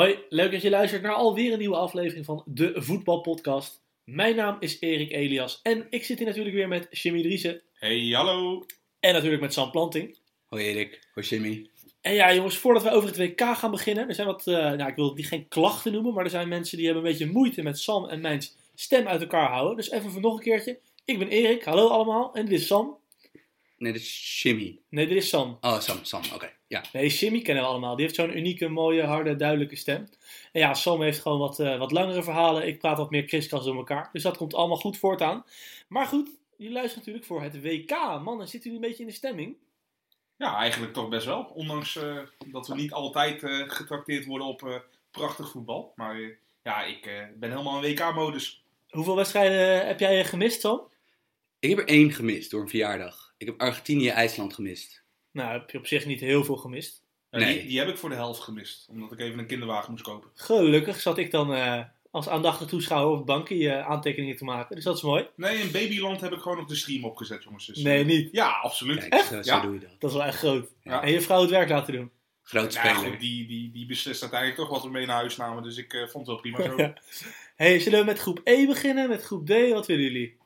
Hoi, leuk dat je luistert naar alweer een nieuwe aflevering van de Voetbalpodcast. Mijn naam is Erik Elias en ik zit hier natuurlijk weer met Jimmy Driessen Hey, hallo. en natuurlijk met Sam Planting. Hoi Erik, hoi Jimmy. En ja jongens, voordat we over het WK gaan beginnen, er zijn wat, eh, nou ik wil die geen klachten noemen, maar er zijn mensen die hebben een beetje moeite met Sam en mijn stem uit elkaar houden. Dus even voor nog een keertje. Ik ben Erik, hallo allemaal, en dit is Sam. Nee, dit is Jimmy. Nee, dit is Sam. Oh, Sam, Sam, oké. Ja. Nee, Jimmy kennen we allemaal. Die heeft zo'n unieke, mooie, harde, duidelijke stem. En ja, Sam heeft gewoon wat, eh, wat langere verhalen. Ik praat wat meer kriskast door elkaar. Dus dat komt allemaal goed voortaan. Maar goed, jullie luisteren natuurlijk voor het WK. Mannen, zitten jullie een beetje in de stemming? Ja, eigenlijk toch best wel. Ondanks eh, dat we niet altijd eh, getrakteerd worden op eh, prachtig voetbal. Maar eh, ja, ik eh, ben helemaal in WK-modus. Hoeveel wedstrijden heb jij gemist, Sam? Ik heb er één gemist door een verjaardag. Ik heb Argentinië-IJsland gemist. Nou, heb je op zich niet heel veel gemist. Nee. die, die heb ik voor de helft gemist. Omdat ik even een kinderwagen moest kopen. Gelukkig zat ik dan eh, als aandachtig toeschouwer op het bankje eh, aantekeningen te maken. Dus dat is mooi. Nee, in Babyland heb ik gewoon op de stream opgezet, jongens. Dus, Nee, eh, niet. Ja, absoluut. Kijk, zo, zo Ja. doe je dat. Dat is wel echt groot. Ja. En je vrouw het werk laten doen. Groot Ja, speler. goed, die, die, die beslist uiteindelijk toch wat we mee naar huis namen. Dus ik eh, vond het wel prima zo. Ja. Hey, zullen we met groep E beginnen? Met groep D? Wat willen jullie?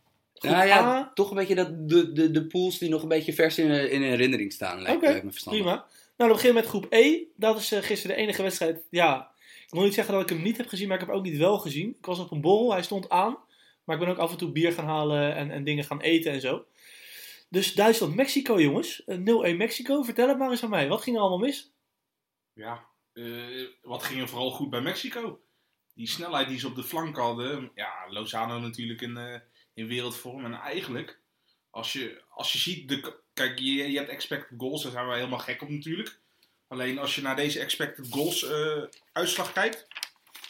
Nou ja, A? toch een beetje dat, de, de, de pools die nog een beetje vers in, in herinnering staan. Lijkt, me verstandig. Prima. Nou, dan beginnen we met groep E. Dat is eh, gisteren de enige wedstrijd. Ja, ik wil niet zeggen dat ik hem niet heb gezien, maar ik heb hem ook niet wel gezien. Ik was op een borrel, hij stond aan. Maar ik ben ook af en toe bier gaan halen en, en dingen gaan eten en zo. Dus Duitsland-Mexico, jongens. Eh, 0-1 Mexico. Vertel het maar eens aan mij. Wat ging er allemaal mis? Ja, eh, wat ging er vooral goed bij Mexico? Die snelheid die ze op de flank hadden. Ja, Lozano natuurlijk in, eh, in wereldvorm. En eigenlijk, als je, als je ziet... De, kijk, je, je hebt expected goals. Daar zijn wij helemaal gek op natuurlijk. Alleen als je naar deze expected goals eh, uitslag kijkt...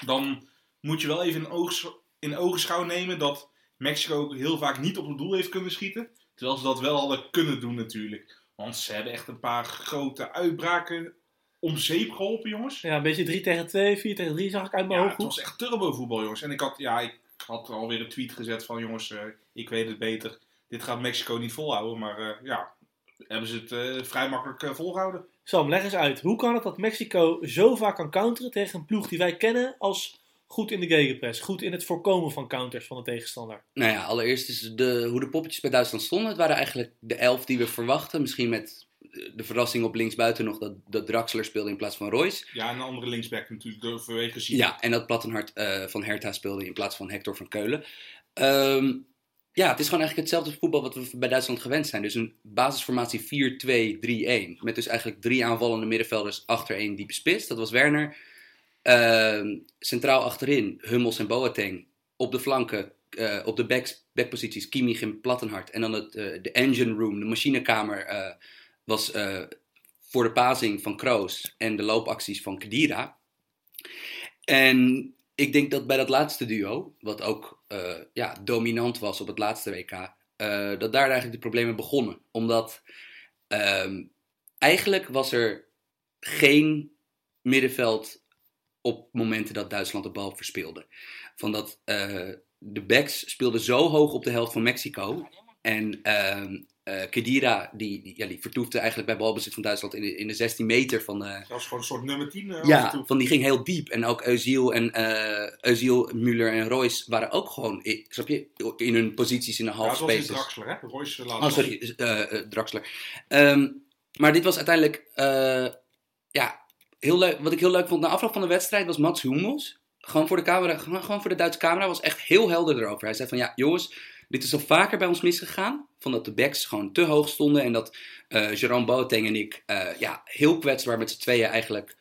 Dan moet je wel even in, oog, in ogenschouw nemen dat Mexico heel vaak niet op het doel heeft kunnen schieten. Terwijl ze dat wel hadden kunnen doen natuurlijk. Want ze hebben echt een paar grote uitbraken om zeep geholpen, jongens. Ja, een beetje 3 tegen 2, 4 tegen 3 zag ik uit mijn Ja, hoofd. het was echt turbo voetbal, jongens. En ik had, ja, ik had alweer een tweet gezet van, jongens, eh, ik weet het beter. Dit gaat Mexico niet volhouden. Maar eh, ja, hebben ze het eh, vrij makkelijk eh, volgehouden. Sam, leg eens uit. Hoe kan het dat Mexico zo vaak kan counteren tegen een ploeg die wij kennen als goed in de gegenpress? Goed in het voorkomen van counters van de tegenstander. Nou ja, allereerst is de, hoe de poppetjes bij Duitsland stonden. Het waren eigenlijk de elf die we verwachten. Misschien met de verrassing op linksbuiten nog dat, dat Draxler speelde in plaats van Royce. Ja, en een andere linksback natuurlijk, vanwege zien. Ja, en dat Plattenhart eh, van Hertha speelde in plaats van Hector van Keulen. Ehm, ja, het is gewoon eigenlijk hetzelfde voetbal wat we bij Duitsland gewend zijn. Dus een basisformatie 4-2-3-1. Met dus eigenlijk drie aanvallende middenvelders achter één diepe spits. Dat was Werner. Ehm, centraal achterin Hummels en Boateng. Op de flanken, eh, op de backs, backposities Kimmich en Plattenhart. En dan het, eh, de engine room, de machinekamer, was eh, voor de pazing van Kroos en de loopacties van Kedira. En ik denk dat bij dat laatste duo, wat ook eh, ja, dominant was op het laatste WK, eh, dat daar eigenlijk de problemen begonnen. Omdat ehm, eigenlijk was er geen middenveld op momenten dat Duitsland de bal verspeelde. Van dat de backs speelden zo hoog op de helft van Mexico. En ehm eh, Kedira, die, die, ja, die vertoefde eigenlijk bij balbezit van Duitsland in de, in de 16 meter van de, Dat was gewoon een soort nummer 10 eh, ja, van die ging heel diep. En ook Özil en eh Müller en Royce waren ook gewoon, snap je, in hun posities in de Ja, half dat was in spaces. Draxler, hè? Royce eh, laat Oh, sorry, eh, eh, Draxler. Ehm, maar dit was uiteindelijk, eh, ja, heel leuk. Wat ik heel leuk vond na afloop van de wedstrijd was Mats Hummels. Gewoon voor de camera, gewoon voor de Duitse camera, was echt heel helder erover. Hij zei van, ja, jongens, dit is al vaker bij ons misgegaan. Van dat de backs gewoon te hoog stonden en dat eh Jerome Boateng en ik, eh, ja, heel kwetsbaar met z'n tweeën eigenlijk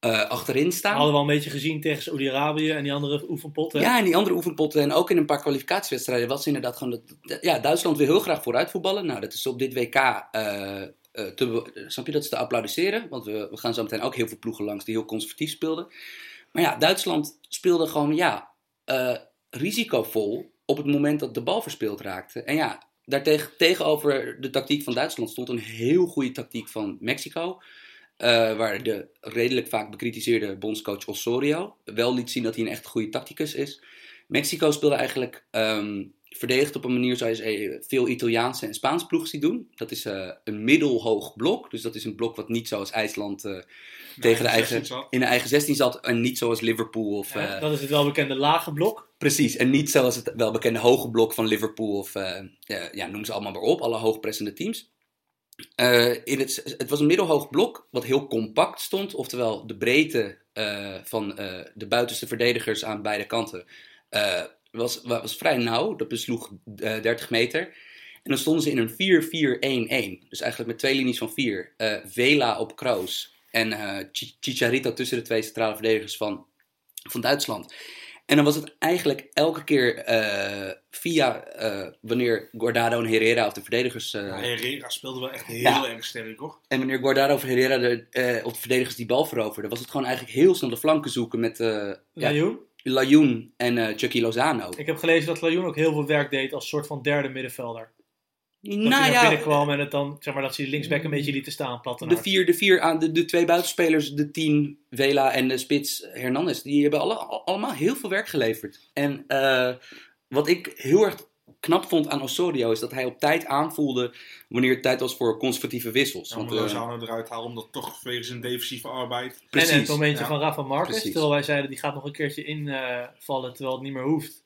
eh, achterin staan. Hadden we al een beetje gezien tegen Saudi-Arabië en die andere oefenpotten. Ja, en die andere oefenpotten en ook in een paar kwalificatiewedstrijden was inderdaad gewoon dat, ja, Duitsland wil heel graag vooruit voetballen. Nou, dat is op dit WK, te, snap je, dat is te applaudisseren. Want we, we gaan zo meteen ook heel veel ploegen langs die heel conservatief speelden. Maar ja, Duitsland speelde gewoon, ja, risicovol op het moment dat de bal verspeeld raakte. En ja, daartegen, tegenover de tactiek van Duitsland stond een heel goede tactiek van Mexico. eh, waar de redelijk vaak bekritiseerde bondscoach Osorio wel liet zien dat hij een echt goede tacticus is. Mexico speelde eigenlijk ehm verdedigd op een manier zoals je veel Italiaanse en Spaanse ploegen ziet doen. Dat is eh, een middelhoog blok. Dus dat is een blok wat niet zoals IJsland eh, tegen de eigen, 16 zat. in de eigen 16 zat. En niet zoals Liverpool of... Ja, eh, dat is het welbekende lage blok. Precies, en niet zoals het welbekende hoge blok van Liverpool of eh, eh, ja, noem ze allemaal maar op, alle hoogpressende teams. Eh, in het, het was een middelhoog blok wat heel compact stond, oftewel de breedte eh, van eh, de buitenste verdedigers aan beide kanten eh, was, was vrij nauw, dat besloeg eh 30 meter. En dan stonden ze in een 4-4-1-1, dus eigenlijk met twee linies van vier. Eh, Vela op Kroos en eh, Chi- Chicharito tussen de twee centrale verdedigers van, van Duitsland. En dan was het eigenlijk elke keer eh, via eh, wanneer Guardado en Herrera of de verdedigers. eh, Ja, Herrera speelde wel echt heel Ja. erg sterk hoor. En wanneer Guardado of Herrera de, eh, of de verdedigers die bal veroverden, was het gewoon eigenlijk heel snel de flanken zoeken met eh ja, Lajoen. En eh Chucky Lozano. Ik heb gelezen dat Lajoen ook heel veel werk deed als soort van derde middenvelder. Dat nou hij naar ja, binnen kwam en het dan, zeg maar, dat ze linksback een beetje lieten staan, plat en de vier, de, vier aan, de, de twee buitenspelers, de tien, Vela en de spits Hernandez, die hebben alle, al- allemaal heel veel werk geleverd. En eh, wat ik heel erg knap vond aan Osorio is dat hij op tijd aanvoelde wanneer het tijd was voor conservatieve wissels. Ja, Want, eh, Lozano eruit halen, omdat toch wegens een defensieve arbeid. precies. En het momentje ja. van Rafa Marquez, Precies. terwijl wij zeiden die gaat nog een keertje invallen terwijl het niet meer hoeft.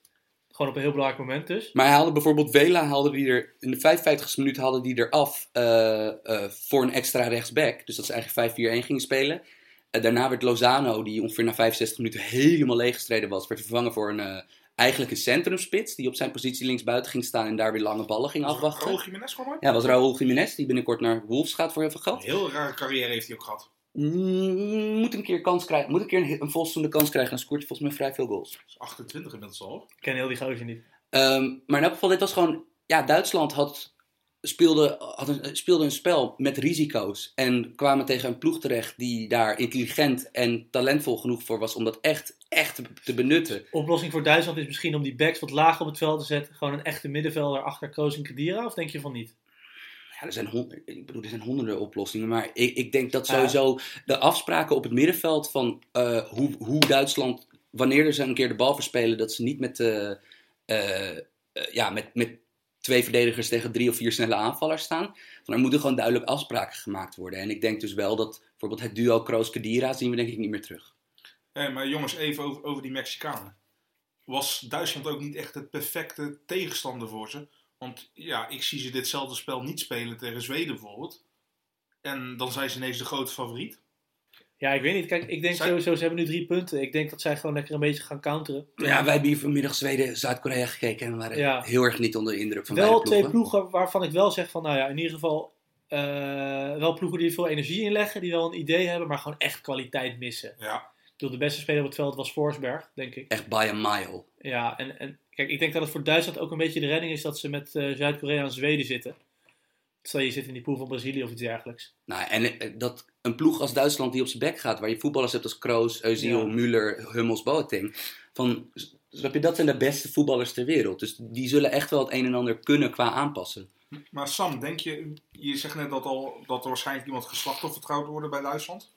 Gewoon op een heel belangrijk moment dus. Maar hij haalde bijvoorbeeld Vela, haalde die er, in de 55ste minuut haalde die er af eh, eh, voor een extra rechtsback. Dus dat ze eigenlijk 5-4-1 gingen spelen. Daarna werd Lozano, die ongeveer na 65 minuten helemaal leeggestreden was, werd vervangen voor een, eh, eigenlijk een centrumspits. Die op zijn positie linksbuiten ging staan en daar weer lange ballen ging afwachten. Raúl Jiménez gewoon Ja, was Raúl Jiménez, die binnenkort naar Wolves gaat voor heel veel Een geld. heel rare carrière heeft hij ook gehad. Mm, moet een keer kans krijgen, moet een keer een, een volstoende kans krijgen. Dan scoort hij volgens mij vrij veel goals. Dat is 28 inmiddels al. Ik ken heel die gozer niet. Ehm, maar in elk geval, dit was gewoon... Ja, Duitsland had, speelde, had een, speelde een spel met risico's. En kwamen tegen een ploeg terecht die daar intelligent en talentvol genoeg voor was om dat echt, echt te, te benutten. Oplossing voor Duitsland is misschien om die backs wat lager op het veld te zetten. Gewoon een echte middenvelder achter Kroos en Kadira, of denk je van niet? Ja, er zijn, hond, ik bedoel, er zijn honderden oplossingen. Maar ik, ik denk dat sowieso de afspraken op het middenveld van eh, hoe, hoe Duitsland, wanneer ze een keer de bal verspelen, dat ze niet met, eh, ja, met, met twee verdedigers tegen drie of vier snelle aanvallers staan. Van, er moeten gewoon duidelijk afspraken gemaakt worden. En ik denk dus wel dat bijvoorbeeld het duo Kroos-Kadira zien we denk ik niet meer terug. Maar jongens, even over, over die Mexicanen. Was Duitsland ook niet echt het perfecte tegenstander voor ze? Want ja, ik zie ze ditzelfde spel niet spelen tegen Zweden bijvoorbeeld. En dan zijn ze ineens de grote favoriet. Ja, ik weet niet. Kijk, ik denk sowieso, ze hebben nu drie punten. Ik denk dat zij gewoon lekker een beetje gaan counteren. Ja, wij hebben hier vanmiddag Zweden-Zuid-Korea gekeken en waren Ja. heel erg niet onder de indruk van wel beide twee ploegen. waarvan ik wel zeg van, nou ja, in ieder geval eh, wel ploegen die er veel energie in leggen, die wel een idee hebben, maar gewoon echt kwaliteit missen. Ja, Ik bedoel, de beste speler op het veld was Forsberg, denk ik. Echt by a mile. Ja, en, en kijk, ik denk dat het voor Duitsland ook een beetje de redding is dat ze met eh, Zuid-Korea en Zweden zitten. Stel je zit in die pool van Brazilië of iets dergelijks. Nou, en eh, dat een ploeg als Duitsland die op zijn bek gaat, waar je voetballers hebt als Kroos, Özil, Ja. Müller, Hummels, Boateng, van, snap je, dat zijn de beste voetballers ter wereld. Dus die zullen echt wel het een en ander kunnen qua aanpassen. maar Sam, denk je, je zegt net dat, al, dat er waarschijnlijk iemand geslachtoffer gaat worden bij Duitsland.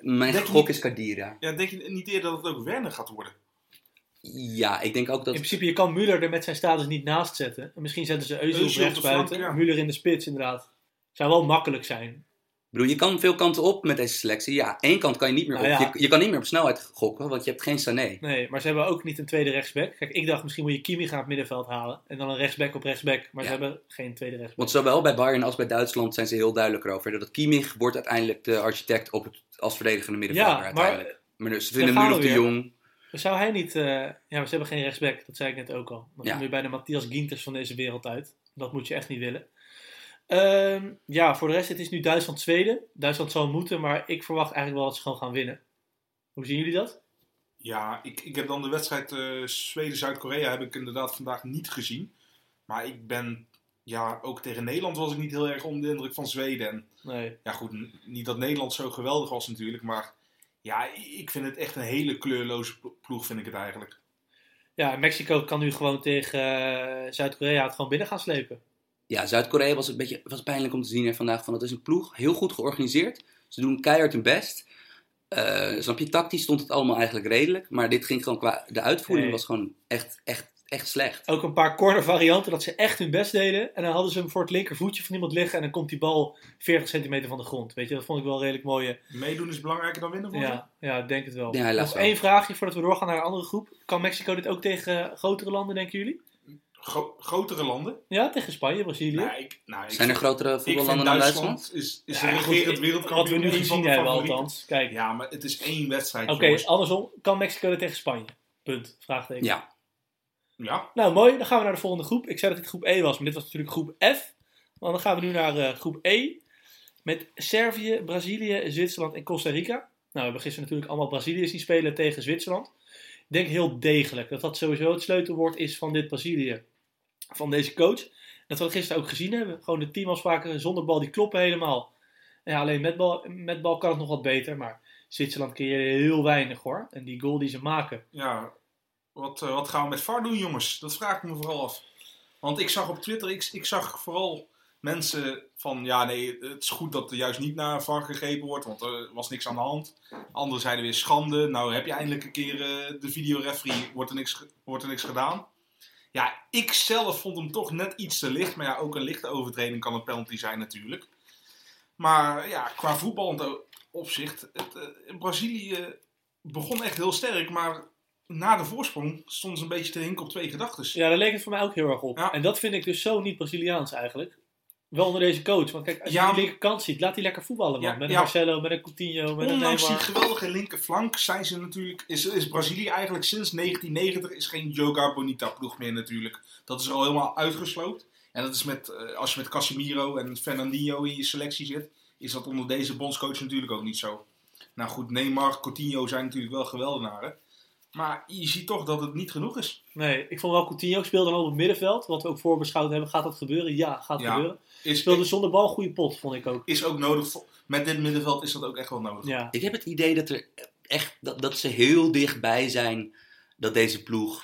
Mijn gok niet- is Kadira. Ja, denk je niet eerder dat het ook Werner gaat worden? Ja, ik denk ook dat... In principe, je kan Müller er met zijn status niet naast zetten. En misschien zetten ze Özil Özil op rechts buiten, Müller in de spits inderdaad. Zou wel makkelijk zijn. Ik bedoel, je kan veel kanten op met deze selectie. Ja, één kant kan je niet meer Nou op. ja. Je, je kan niet meer op snelheid gokken, want je hebt geen Sané. Nee, maar ze hebben ook niet een tweede rechtsback. Kijk, ik dacht misschien moet je Kimi gaan het middenveld halen. En dan een rechtsback op rechtsback. Maar ze hebben geen tweede rechtsback. Want zowel bij Bayern als bij Duitsland zijn ze heel duidelijk erover. Dat Kimmich wordt uiteindelijk de architect op het, als verdedigende middenvelder Ja, uiteindelijk. maar Maar dus, ze vinden hem nu gaan nog we te jong. Zou hij niet... eh, ja, maar ze hebben geen rechtsback. Dat zei ik net ook al. Dan Ja. kom je bij de Matthias Ginters van deze wereld uit. Dat moet je echt niet willen. Ehm, ja, voor de rest, het is nu Duitsland-Zweden. Duitsland zal moeten, maar ik verwacht eigenlijk wel dat ze gewoon gaan winnen. Hoe zien jullie dat? Ja, ik, ik heb dan de wedstrijd eh, Zweden-Zuid-Korea heb ik inderdaad vandaag niet gezien. Maar ik ben, ja, ook tegen Nederland was ik niet heel erg onder de indruk van Zweden. En Nee. ja goed, niet dat Nederland zo geweldig was natuurlijk, maar ja, ik vind het echt een hele kleurloze plo- ploeg, vind ik het eigenlijk. Ja, Mexico kan nu gewoon tegen eh, Zuid-Korea het gewoon binnen gaan slepen. Ja, Zuid-Korea was een beetje was pijnlijk om te zien hè, vandaag. Van, het is een ploeg, heel goed georganiseerd. Ze doen keihard hun best. Eh, snap je, tactisch stond het allemaal eigenlijk redelijk. Maar dit ging gewoon qua... De uitvoering Nee. was gewoon echt, echt, echt slecht. Ook een paar corner varianten dat ze echt hun best deden. En dan hadden ze hem voor het linkervoetje van iemand liggen. En dan komt die bal 40 centimeter van de grond. Weet je, dat vond ik wel een redelijk mooie. Meedoen is belangrijker dan winnen, voor je? Ja, ja, ik denk het wel. Ja, Nog wel. één vraagje voordat we doorgaan naar een andere groep. Kan Mexico dit ook tegen grotere landen, denken jullie? Gro- grotere landen? Ja, tegen Spanje, Brazilië. Nou, ik, nou, ik Zijn er grotere voetballanden dan Duitsland? Duitsland is, is Ja, de goed, regerend Wat wereldkampioen. we nu een gezien de hebben althans. Kijk, Ja, maar het is één wedstrijd, oké, jongens. andersom. Kan Mexico dit tegen Spanje? Punt. Vraagteken. Ja. Ja, Nou, mooi. Dan gaan we naar de volgende groep. Ik zei dat dit groep E was, maar dit was natuurlijk groep F. Want dan gaan we nu naar eh, groep E. Met Servië, Brazilië, Zwitserland en Costa Rica. Nou, we hebben gisteren natuurlijk allemaal Brazilië zien spelen tegen Zwitserland. Ik denk heel degelijk dat dat sowieso het sleutelwoord is van dit Brazilië. Van deze coach. Dat we dat gisteren ook gezien hebben. Gewoon de teamafspraken zonder bal, die kloppen helemaal. Ja, alleen met bal, met bal kan het nog wat beter. Maar Zwitserland creëerde heel weinig hoor. En die goal die ze maken. ja. Wat, eh, wat gaan we met VAR doen, jongens? Dat vraag ik me vooral af. Want ik zag op Twitter, ik, ik zag vooral mensen van... Ja, nee, het is goed dat er juist niet naar VAR gegrepen wordt, want er was niks aan de hand. Anderen zeiden weer schande. Nou heb je eindelijk een keer eh, de videoreferee, wordt er, niks, wordt er niks gedaan. Ja, ik zelf vond hem toch net iets te licht. Maar ja, ook een lichte overtreding kan een penalty zijn natuurlijk. Maar ja, qua voetballend o- opzicht, het, eh, Brazilië begon echt heel sterk, maar na de voorsprong stonden ze een beetje te hinken op twee gedachten. Ja, daar leek het voor mij ook heel erg op. Ja. En dat vind ik dus zo niet Braziliaans eigenlijk. Wel onder deze coach. Want kijk, als je die linkerkant ziet, laat die lekker voetballen, man. Ja, met een. Marcelo, met een Coutinho, met een Ondanks die Neymar. geweldige linkerflank zijn ze natuurlijk, is, is Brazilië eigenlijk sinds 1990 is geen Joga Bonita ploeg meer natuurlijk. Dat is er al helemaal uitgesloopt. En dat is met, eh, als je met Casemiro en Fernandinho in je selectie zit, is dat onder deze bondscoach natuurlijk ook niet zo. Nou goed, Neymar, Coutinho zijn natuurlijk wel geweldenaren. Maar je ziet toch dat het niet genoeg is. Nee, ik vond wel Coutinho speelde dan op het middenveld. Wat we ook voorbeschouwd hebben. Gaat dat gebeuren? Ja, gaat Ja. gebeuren. Is, Speelde zonder bal een goede pot, vond ik ook. is ook nodig. Met dit middenveld is dat ook echt wel nodig. Ja. Ik heb het idee dat, er echt, dat, dat ze heel dichtbij zijn dat deze ploeg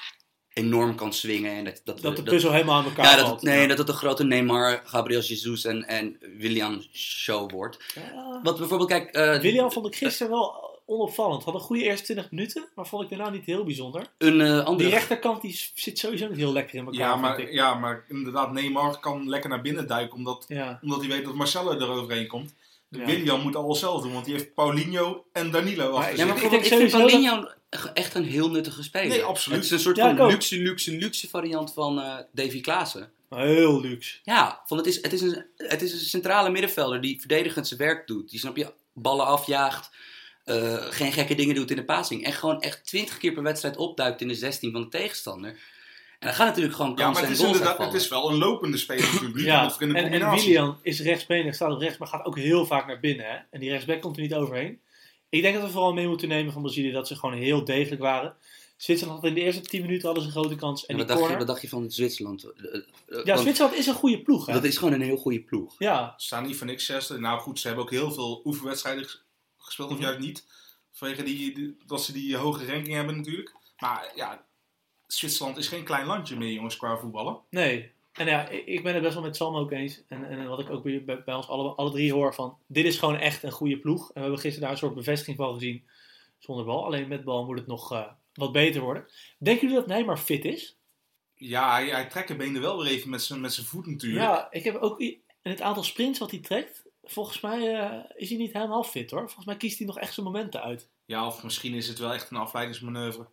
enorm kan swingen. En dat, dat, Dat de dat- puzzel helemaal aan elkaar ja, dat, valt. nee, dat het een grote Neymar, Gabriel Jesus en, en William show wordt. Ja. Wat bijvoorbeeld, kijk... eh, William vond ik gisteren wel onopvallend. Had een goede eerste 20 minuten, maar vond ik daarna niet heel bijzonder. Een eh, Die rechterkant die zit sowieso niet heel lekker in elkaar, Ja, maar, ja, maar inderdaad, Neymar kan lekker naar binnen duiken, omdat, Ja. omdat hij weet dat Marcelo er overheen komt. Ja. William moet alles zelf doen, want die heeft Paulinho en Danilo achter Ja, maar zich. Ik vind Paulinho echt een heel nuttige speler. Nee, absoluut. Het is een soort Ja, van luxe, luxe, luxe variant van eh, Davy Klaassen. Heel luxe. Ja, van het, is, het, is een, het is een centrale middenvelder die verdedigend zijn werk doet. Die, snap je, ballen afjaagt, eh, geen gekke dingen doet in de passing. En gewoon echt 20 keer per wedstrijd opduikt in de 16 van de tegenstander. En dan gaan natuurlijk gewoon Ja, kansen maar het en is, goals inderdaad, het is wel een lopende speler natuurlijk. Ja, en, en. William is rechtsbenig, staat op rechts, maar gaat ook heel vaak naar binnen. Hè? En die rechtsback komt er niet overheen. Ik denk dat we vooral mee moeten nemen van Brazilië dat ze gewoon heel degelijk waren. Zwitserland had in de eerste 10 minuten hadden ze een grote kans. En die wat, dacht je, corner. wat dacht je van Zwitserland? Eh, eh, Ja, want Zwitserland is een goede ploeg. Hè? Dat is gewoon een heel goede ploeg. Ja, Ze staan niet voor niks zesde. Nou goed, ze hebben ook heel veel oefenwedstrijden gespeeld, of Mhm. juist niet. Vanwege die, die- dat ze die hoge ranking hebben natuurlijk. Maar ja, Zwitserland is geen klein landje meer, jongens, qua voetballen. nee. En ja, ik ben het best wel met Sam ook eens. En, en wat ik ook bij, bij ons alle, alle drie hoor van... Dit is gewoon echt een goede ploeg. En we hebben gisteren daar een soort bevestiging van gezien. Zonder bal. Alleen met bal moet het nog eh, wat beter worden. Denken jullie dat Neymar fit is? Ja, hij, hij trekt de benen wel weer even met zijn met zijn voet natuurlijk. Ja, ik heb ook in het aantal sprints wat hij trekt, volgens mij eh, is hij niet helemaal fit hoor. Volgens mij kiest hij nog echt zijn momenten uit. Ja, of misschien is het wel echt een afleidingsmanoeuvre.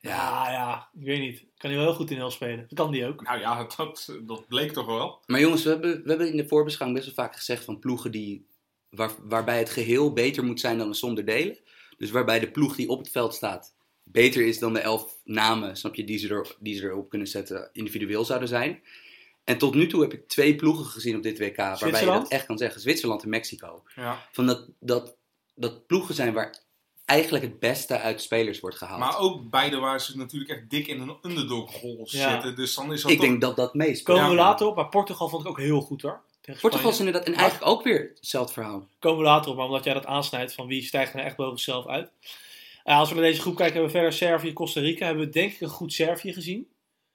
Ja, ja, ik weet niet. Kan hij wel heel goed in heel spelen. Dat kan die ook. Nou ja, dat, dat bleek toch wel. Maar jongens, we hebben, we hebben in de voorbeschouwing best wel vaak gezegd van ploegen die, waar, waarbij het geheel beter moet zijn dan de som der delen. Dus waarbij de ploeg die op het veld staat beter is dan de elf namen, snap je, die ze, er, die ze erop kunnen zetten, individueel zouden zijn. En tot nu toe heb ik twee ploegen gezien op dit WK waarbij je dat echt kan zeggen. Zwitserland en Mexico. Ja. Van dat, dat, dat ploegen zijn waar eigenlijk het beste uit spelers wordt gehaald. Maar ook beide waar ze natuurlijk echt dik in een underdog-rol Ja. zitten. Dus dan is dat ik toch... denk dat dat meespeelt. Komen we later op, maar Portugal vond ik ook heel goed hoor. Tegen Portugal is inderdaad, en eigenlijk ook weer hetzelfde verhaal. Komen we later op, maar omdat jij dat aansnijdt van wie stijgt er nou echt boven zichzelf uit. Als we naar deze groep kijken, hebben we verder Servië, Costa Rica. Hebben we denk ik een goed Servië gezien.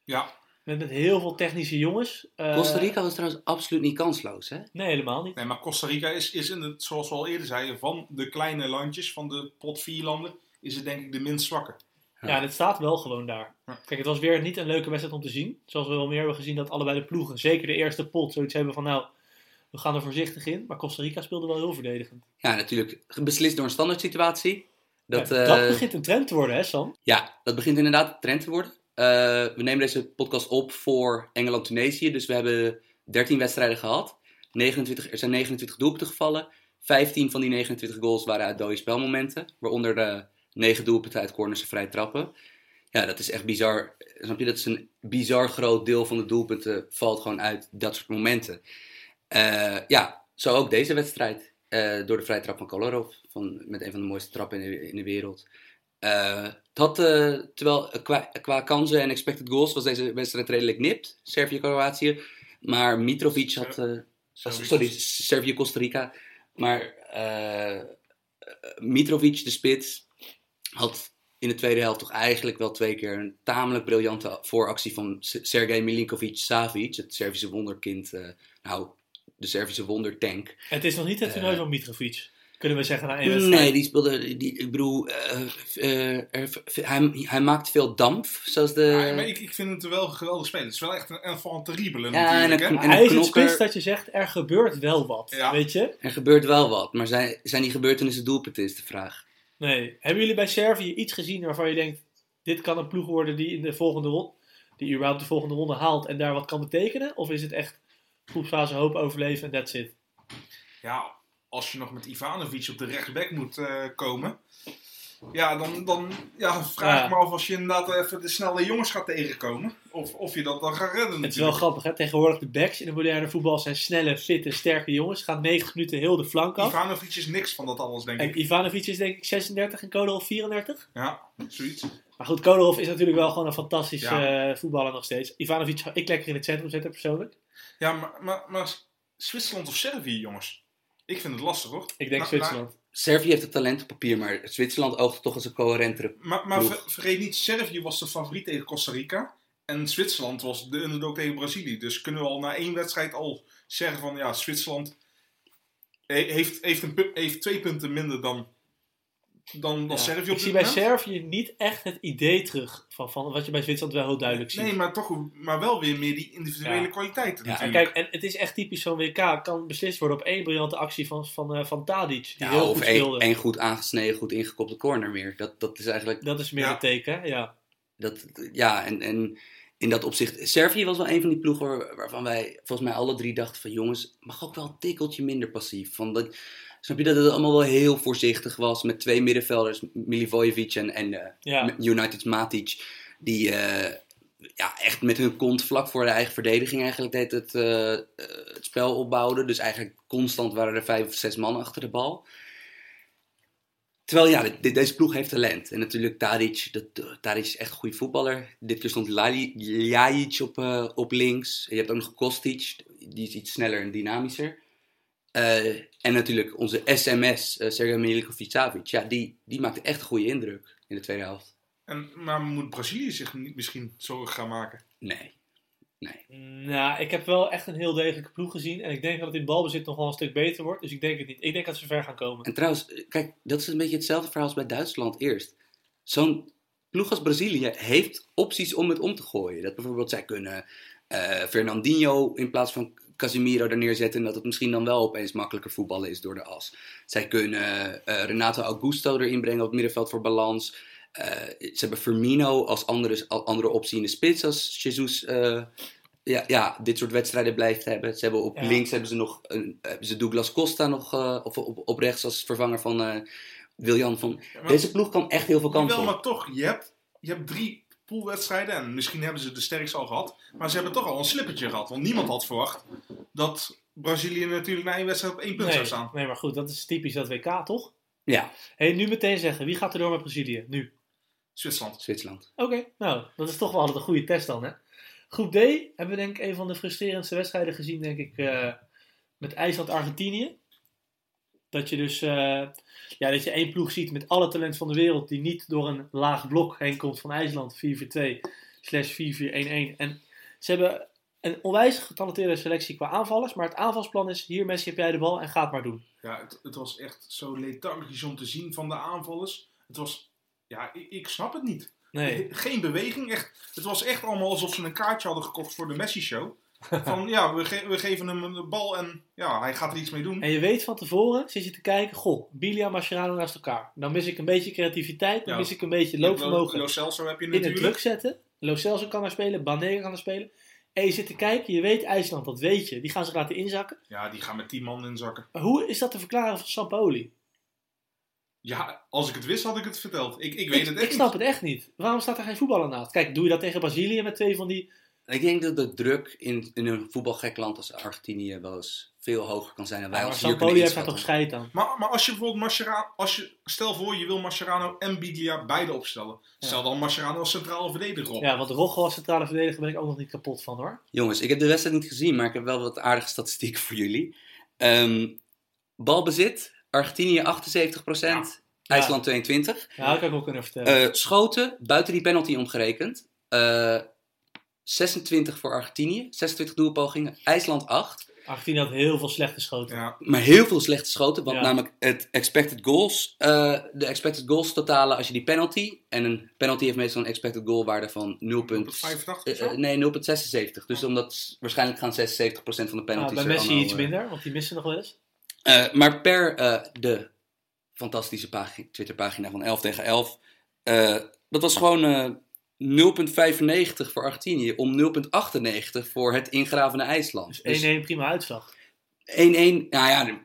Ja, Met, met heel veel technische jongens. Eh, Costa Rica was trouwens absoluut niet kansloos, hè? Nee, helemaal niet. nee, maar Costa Rica is, is in het, zoals we al eerder zeiden, van de kleine landjes, van de pot vier landen, is het denk ik de minst zwakke. Ja. Ja, en het staat wel gewoon daar. Ja. Kijk, het was weer niet een leuke wedstrijd om te zien. Zoals we wel meer hebben gezien dat allebei de ploegen, zeker de eerste pot, zoiets hebben van nou, we gaan er voorzichtig in. Maar Costa Rica speelde wel heel verdedigend. Ja, natuurlijk beslist door een standaard situatie. Dat, Ja, dat eh, begint een trend te worden, hè Sam? Ja, dat begint inderdaad een trend te worden. Eh, we nemen deze podcast op voor Engeland-Tunesië. Dus we hebben 13 wedstrijden gehad. 29, er zijn 29 doelpunten gevallen. 15 van die 29 goals waren uit dode spelmomenten. Waaronder de 9 doelpunten uit corners en vrije trappen. Ja, dat is echt bizar. Snap je? Dat is een bizar groot deel van de doelpunten valt gewoon uit dat soort momenten. Eh, ja, zo ook deze wedstrijd. eh, door de vrije trap van Kolarov. Van, met een van de mooiste trappen in de, in de wereld. Eh, het had, eh, terwijl eh, qua, qua kansen en expected goals was deze wedstrijd redelijk nipt. Servië-Kroatië. Maar Mitrovic had... eh, Sorry. Servië-Costa Rica. Maar eh, eh, Mitrovic, de spits, had in de tweede helft toch eigenlijk wel twee keer een tamelijk briljante vooractie van Sergej Milinkovic-Savic, het Servische wonderkind. eh, nou, de Servische wondertank. Het is nog niet het toernooi Eh. van Mitrovic. Kunnen we zeggen na één wedstrijd. Nee, die speelde. Die, ik bedoel, eh, eh, er- hij, hij maakt veel damp, zoals de. Ja, maar ik, ik vind het wel een geweldig spelen. Het is wel echt een enfant terrible Ja, en natuurlijk. een- hè? en Hij is het spits dat je zegt, er gebeurt wel wat. Ja. Weet je? Er gebeurt wel wat, maar zijn, zijn die gebeurtenissen doelpunten is de vraag. Nee. Hebben jullie bij Servië iets gezien waarvan je denkt, dit kan een ploeg worden die in de volgende ronde, die überhaupt de volgende ronde haalt en daar wat kan betekenen? Of is het echt groepsfase hoop overleven en that's it? Ja, als je nog met Ivanovic op de rechtsback moet eh, komen. Ja, dan, dan ja, vraag Ja. ik me af als je inderdaad even de snelle jongens gaat tegenkomen. Of, of je dat dan gaat redden Het is wel grappig, hè? tegenwoordig de backs in de moderne voetbal zijn snelle, fitte, sterke jongens. Gaan 90 minuten heel de flank af. Ivanovic is niks van dat alles, denk En ik. Ivanovic is denk ik 36 en Kolarov 34. Ja, zoiets. Maar goed, Kolarov is natuurlijk wel gewoon een fantastische Ja. eh, voetballer nog steeds. Ivanovic zou ik lekker in het centrum zetten persoonlijk. Ja, maar, maar, maar Zwitserland of Servië, jongens? Ik vind het lastig, hoor. Ik denk Nou, Zwitserland. Servië heeft het talent op papier, maar Zwitserland oogt toch als een coherentere. Maar, maar ver- vergeet niet, Servië was de favoriet tegen Costa Rica. En Zwitserland was de underdog tegen Brazilië. Dus kunnen we al na één wedstrijd al zeggen van ja, Zwitserland he- heeft, heeft, een, heeft twee punten minder dan, dan, dan Ja. Servië op Ik zie bij moment. Servië niet echt het idee terug van, van wat je bij Zwitserland wel heel duidelijk ziet. Nee, maar, toch, maar wel weer meer die individuele Ja. kwaliteiten Ja, En kijk, en het is echt typisch zo'n WK. Kan beslist worden op één briljante actie van, van, eh, van Tadic. Die Ja, heel of goed één, speelde. één goed aangesneden, goed ingekopte corner meer. Dat, dat is eigenlijk. Dat is meer Ja. een teken, ja. Dat, ja, en, en in dat opzicht. Servië was wel een van die ploegen waar- waarvan wij volgens mij alle drie dachten: van jongens, mag ook wel een tikkeltje minder passief. Van dat, snap je dat het allemaal wel heel voorzichtig was met twee middenvelders, Milivojevic en, en eh, Ja. United's Matic, die eh, ja, echt met hun kont vlak voor de eigen verdediging eigenlijk deed het, eh, eh, het spel opbouwden. Dus eigenlijk constant waren er vijf of zes man achter de bal. Terwijl ja, deze ploeg heeft talent. En natuurlijk Tadic, dat, eh, Tadic is echt een goede voetballer. Dit keer stond Ljajic op, eh, op links. Je hebt ook nog Kostic, die is iets sneller en dynamischer. Eh, en natuurlijk onze SMS, eh Sergej Milinkovic-Savic. Ja, die, die maakte echt een goede indruk in de tweede helft. En, maar moet Brazilië zich niet misschien zorgen gaan maken? Nee. Nee. Nou, ik heb wel echt een heel degelijke ploeg gezien. En ik denk dat het in balbezit nog wel een stuk beter wordt. Dus ik denk het niet. Ik denk dat ze ver gaan komen. En trouwens, eh, kijk, dat is een beetje hetzelfde verhaal als bij Duitsland eerst. Zo'n ploeg als Brazilië heeft opties om het om te gooien. Dat bijvoorbeeld zij kunnen eh, Fernandinho in plaats van Casemiro er neerzetten. En dat het misschien dan wel opeens makkelijker voetballen is door de as. Zij kunnen eh, Renato Augusto erin brengen op het middenveld voor balans. Eh, ze hebben Firmino als andere, andere optie in de spits als Jesus eh, ja, ja, dit soort wedstrijden blijft hebben. Ze hebben op Ja. links hebben ze nog een, hebben ze Douglas Costa nog of op, op rechts als vervanger van Wiljan van. Ja, Deze ploeg kan echt heel veel kansen op. maar toch, je hebt, je hebt drie poolwedstrijden en misschien hebben ze de sterkste al gehad. Maar ze hebben toch al een slippertje gehad. Want niemand had verwacht dat Brazilië natuurlijk na één wedstrijd op één punt zou staan. nee, maar goed, dat is typisch dat WK, toch? Ja, hey, nu meteen zeggen, wie gaat er door met Brazilië? Nu. Zwitserland. Zwitserland. Oké, nou, dat is toch wel altijd een goede test dan, hè? Groep D hebben we denk ik een van de frustrerendste wedstrijden gezien, denk ik, eh, met IJsland-Argentinië. Dat je dus, eh, ja, dat je één ploeg ziet met alle talent van de wereld, die niet door een laag blok heen komt van IJsland, 4-4-2 slash 4-4-1-1. En ze hebben een onwijs getalenteerde selectie qua aanvallers, maar het aanvalsplan is, hier Messi heb jij de bal en ga het maar doen. Ja, het, het was echt zo lethargisch om te zien van de aanvallers. Het was, ja, ik, ik snap het niet. Nee. Geen beweging, echt. Het was echt allemaal alsof ze een kaartje hadden gekocht voor de Messi-show. Van ja, we, ge- we geven hem een bal en ja, hij gaat er iets mee doen. En je weet van tevoren, zit je te kijken, goh, Bilia en Mascherano naast elkaar. Dan mis ik een beetje creativiteit, dan Ja. mis ik een beetje Lo, loopvermogen Lo Celso heb je in het natuurlijk. druk zetten. Lo Celso kan daar spelen, Banega kan daar spelen. En je zit te kijken, je weet IJsland, dat weet je. Die gaan zich laten inzakken. Ja, die gaan met 10 man inzakken. Maar hoe is dat te verklaren van Sampaoli? Ja, als ik het wist had ik het verteld. Ik, ik weet het echt ik snap niet. het echt niet. Waarom staat er geen voetballer naast? Kijk, doe je dat tegen Brazilië met twee van die... Ik denk dat de druk in, in een voetbalgek land als Argentinië wel eens veel hoger kan zijn dan wij maar ons hier kunnen heeft daar toch scheid aan. Maar, maar als je bijvoorbeeld Mascherano, als je, stel voor je wil Mascherano en Biglia beide opstellen. Stel dan Mascherano als centrale verdediger op. Ja, want Rojo als centrale verdediger ben ik ook nog niet kapot van hoor. Jongens, ik heb de wedstrijd niet gezien, maar ik heb wel wat aardige statistieken voor jullie. Ehm, balbezit, Argentinië 78%, IJsland 22%. Ja, dat kan ik wel kunnen vertellen. Eh, schoten, buiten die penalty omgerekend. eh 26 voor Argentinië, 26 doelpogingen. IJsland 8. Argentinië had heel veel slechte schoten. Ja, Maar heel veel slechte schoten, want Ja. namelijk het expected goals, eh, de expected goals totalen als je die penalty, en een penalty heeft meestal een expected goal waarde van 0. 85 of zo? eh, eh, nee, 0,76. Dus omdat s- waarschijnlijk gaan 76% van de penalties bij er Messi allemaal, iets minder, want die missen nog wel eens. eh, maar per eh, de fantastische pagi- Twitterpagina van 11 tegen 11, eh, dat was gewoon eh 0,95 voor Argentinië om 0,98 voor het ingravene IJsland. Dus 1-1 Dus prima uitslag. 1-1, nou ja,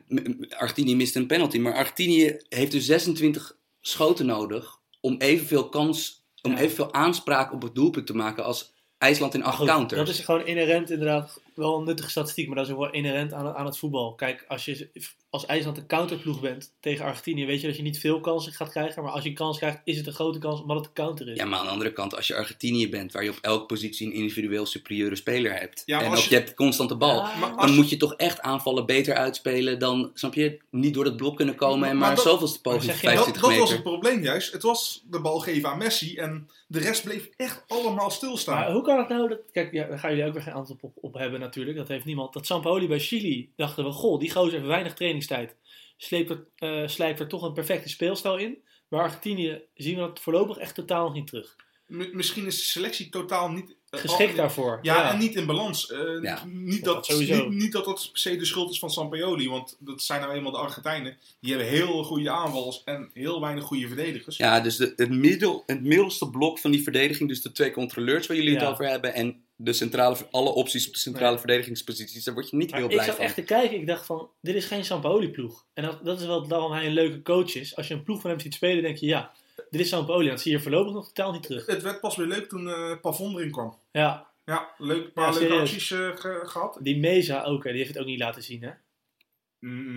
Argentinië mist een penalty, maar Argentinië heeft dus 26 schoten nodig om evenveel kans, om Ja. evenveel aanspraak op het doelpunt te maken als IJsland in acht counters. Dat is gewoon inherent inderdaad wel een nuttige statistiek, maar dat is ook wel inherent aan, aan het voetbal. Kijk, als je als IJsland een counterploeg bent tegen Argentinië, weet je dat je niet veel kansen gaat krijgen. Maar als je een kans krijgt, is het een grote kans omdat het een counter is. Ja, maar aan de andere kant, als je Argentinië bent, waar je op elke positie een individueel superieure speler hebt, Ja, maar en als ook je- je hebt constant de bal, Ja, Maar dan je- moet je toch echt aanvallen beter uitspelen dan, snap je, niet door het blok kunnen komen en Maar maar, dat- zoveelste poging zeg van je, dat, 25 dat was het probleem juist. Het was de bal geven aan Messi en de rest bleef echt allemaal stilstaan. Maar hoe kan het nou dat. Kijk, ja, daar gaan jullie ook weer geen antwoord op, op hebben natuurlijk. Dat heeft niemand. Dat Sampaoli bij Chili dachten we, goh, die gozer heeft weinig trainingstijd. Sleept er, eh, slijpt er toch een perfecte speelstijl in. Bij Argentinië zien we dat voorlopig echt totaal nog niet terug. M- misschien is de selectie totaal niet... eh, Geschikt daarvoor. Ja, en niet in balans. Eh, Ja. niet, Dat dat, sowieso. niet, niet dat dat per se de schuld is van Sampaoli. Want dat zijn nou eenmaal de Argentijnen. Die hebben heel goede aanvallers en heel weinig goede verdedigers. Ja, dus de, het, middel, het middelste blok van die verdediging, dus de twee controleurs waar jullie Ja. het over hebben, en de centrale, alle opties op de centrale Nee. verdedigingsposities, daar word je niet Maar heel ik blij zat van. echt te kijken. Ik dacht van, dit is geen Sampaoli-ploeg. En dat, dat is wel daarom hij een leuke coach is. Als je een ploeg van hem ziet spelen, denk je, ja, dit is Sampaoli. Dat zie je voorlopig nog totaal niet terug. Het werd pas weer leuk toen eh Pavon erin kwam. Ja, Ja, leuk, een paar Ja, leuke acties eh, ge- gehad. die Meza ook, hè, die heeft het ook niet laten zien, hè.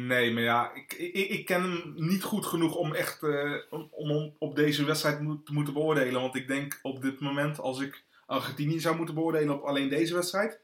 Nee, maar ja, ik, ik, ik ken hem niet goed genoeg om echt eh, om, om op deze wedstrijd moet- te moeten beoordelen. Want ik denk op dit moment, als ik Argentinië zou moeten beoordelen op alleen deze wedstrijd,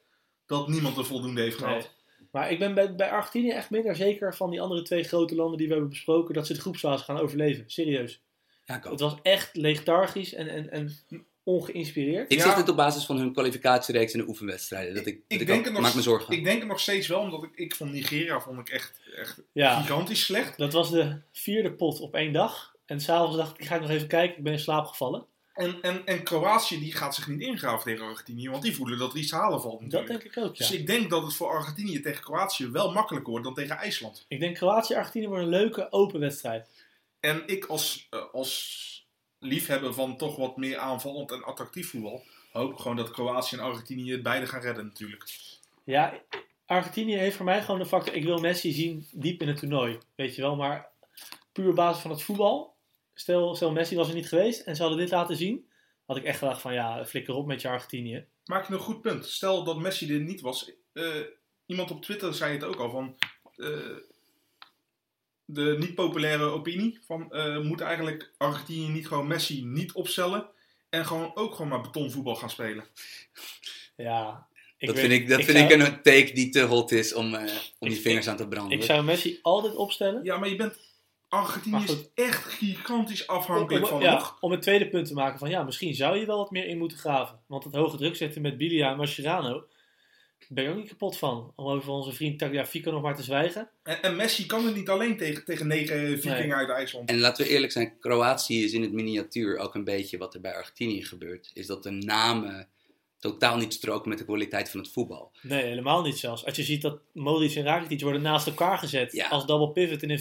dat niemand er voldoende heeft gehad. Nee. Maar ik ben bij, bij Argentinië echt minder zeker van die andere twee grote landen die we hebben besproken, dat ze de groepsfase gaan overleven. Serieus. Ja, ik ook. Het was echt lethargisch en, en, en ongeïnspireerd. Ik Ja. zeg dit op basis van hun kwalificatiereeks in de oefenwedstrijden. Dat ik, dat Ik ik denk ook- het nog- maak me zorgen. Ik denk het nog steeds wel, omdat ik, ik vond Nigeria vond ik echt, echt Ja, gigantisch slecht. dat was de vierde pot op één dag. En s'avonds dacht ik, ik ga nog even kijken. Ik ben in slaap gevallen. En, en, en Kroatië die gaat zich niet ingraven tegen Argentinië, want die voelen dat er iets te halen valt Dat natuurlijk. denk ik ook, ja. Dus ik denk dat het voor Argentinië tegen Kroatië wel makkelijker wordt dan tegen IJsland. Ik denk Kroatië-Argentinië wordt een leuke, open wedstrijd. En ik als, eh, als liefhebber van toch wat meer aanvallend en attractief voetbal, hoop gewoon dat Kroatië en Argentinië het beide gaan redden natuurlijk. Ja, Argentinië heeft voor mij gewoon de factor, ik wil Messi zien diep in het toernooi. Weet je wel, maar puur op basis van het voetbal. Stel, stel Messi was er niet geweest en ze hadden dit laten zien. Had ik echt gedacht van ja, flikker op met je Argentinië. Maak je een goed punt. Stel dat Messi er niet was. eh, iemand op Twitter zei het ook al van. eh, de niet populaire opinie van eh, moet eigenlijk Argentinië niet gewoon Messi niet opstellen en gewoon ook gewoon maar betonvoetbal gaan spelen. Ja, ik dat weet- vind, ik, dat ik vind zou- ik een take die te hot is om, eh, om die Ik- vingers aan te branden. Ik zou Messi altijd opstellen. Ja, maar je bent Argentinië is echt gigantisch afhankelijk om- van ja, nog. om het tweede punt te maken van ja, misschien zou je wel wat meer in moeten graven. Want het hoge druk zetten met Bilia en Mascherano, daar ben ik ook niet kapot van. Om over onze vriend Tagliafico nog maar te zwijgen. En, en Messi kan het niet alleen tegen, tegen negen vikingen Nee. uit IJsland. En laten we eerlijk zijn, Kroatië is in het miniatuur ook een beetje wat er bij Argentinië gebeurt. Is dat de namen totaal niet stroken met de kwaliteit van het voetbal. Nee, helemaal niet zelfs. Als je ziet dat Modric en Rakitic worden naast elkaar gezet Ja. als double pivot in een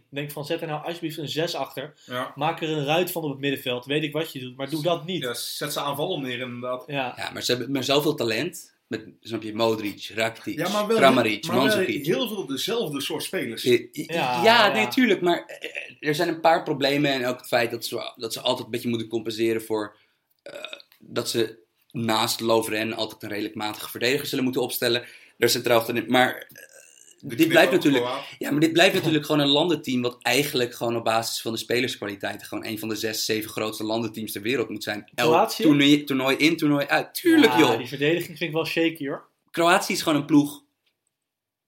4-2-3-1. Denk van zet er nou alsjeblieft een 6 achter. Ja. Maak er een ruit van op het middenveld. Weet ik wat je doet, maar doe dat niet. ja, zet ze aanvallen neer inderdaad. Ja, Ja, maar ze hebben maar zoveel talent. Met, snap je, Modric, Rakitic, Ja, maar wel, Kramaric, maar wel heel veel dezelfde soort spelers. Ja, Ja, ja, ja. nee, tuurlijk. Maar eh, er zijn een paar problemen. En ook het feit dat ze, dat ze altijd een beetje moeten compenseren voor... eh, dat ze naast Lovren altijd een redelijk matige verdediger zullen moeten opstellen. Daar centraal achterin. Maar eh, dit blijft natuurlijk... Ja, maar dit blijft natuurlijk gewoon een landenteam... wat eigenlijk gewoon op basis van de spelerskwaliteiten... gewoon een van de zes, zeven grootste landenteams ter wereld moet zijn. Elk Kroatië? toernooi, toernooi in, toernooi uit. Tuurlijk, Ja, joh. die verdediging vind ik wel shaky hoor. Kroatië is gewoon een ploeg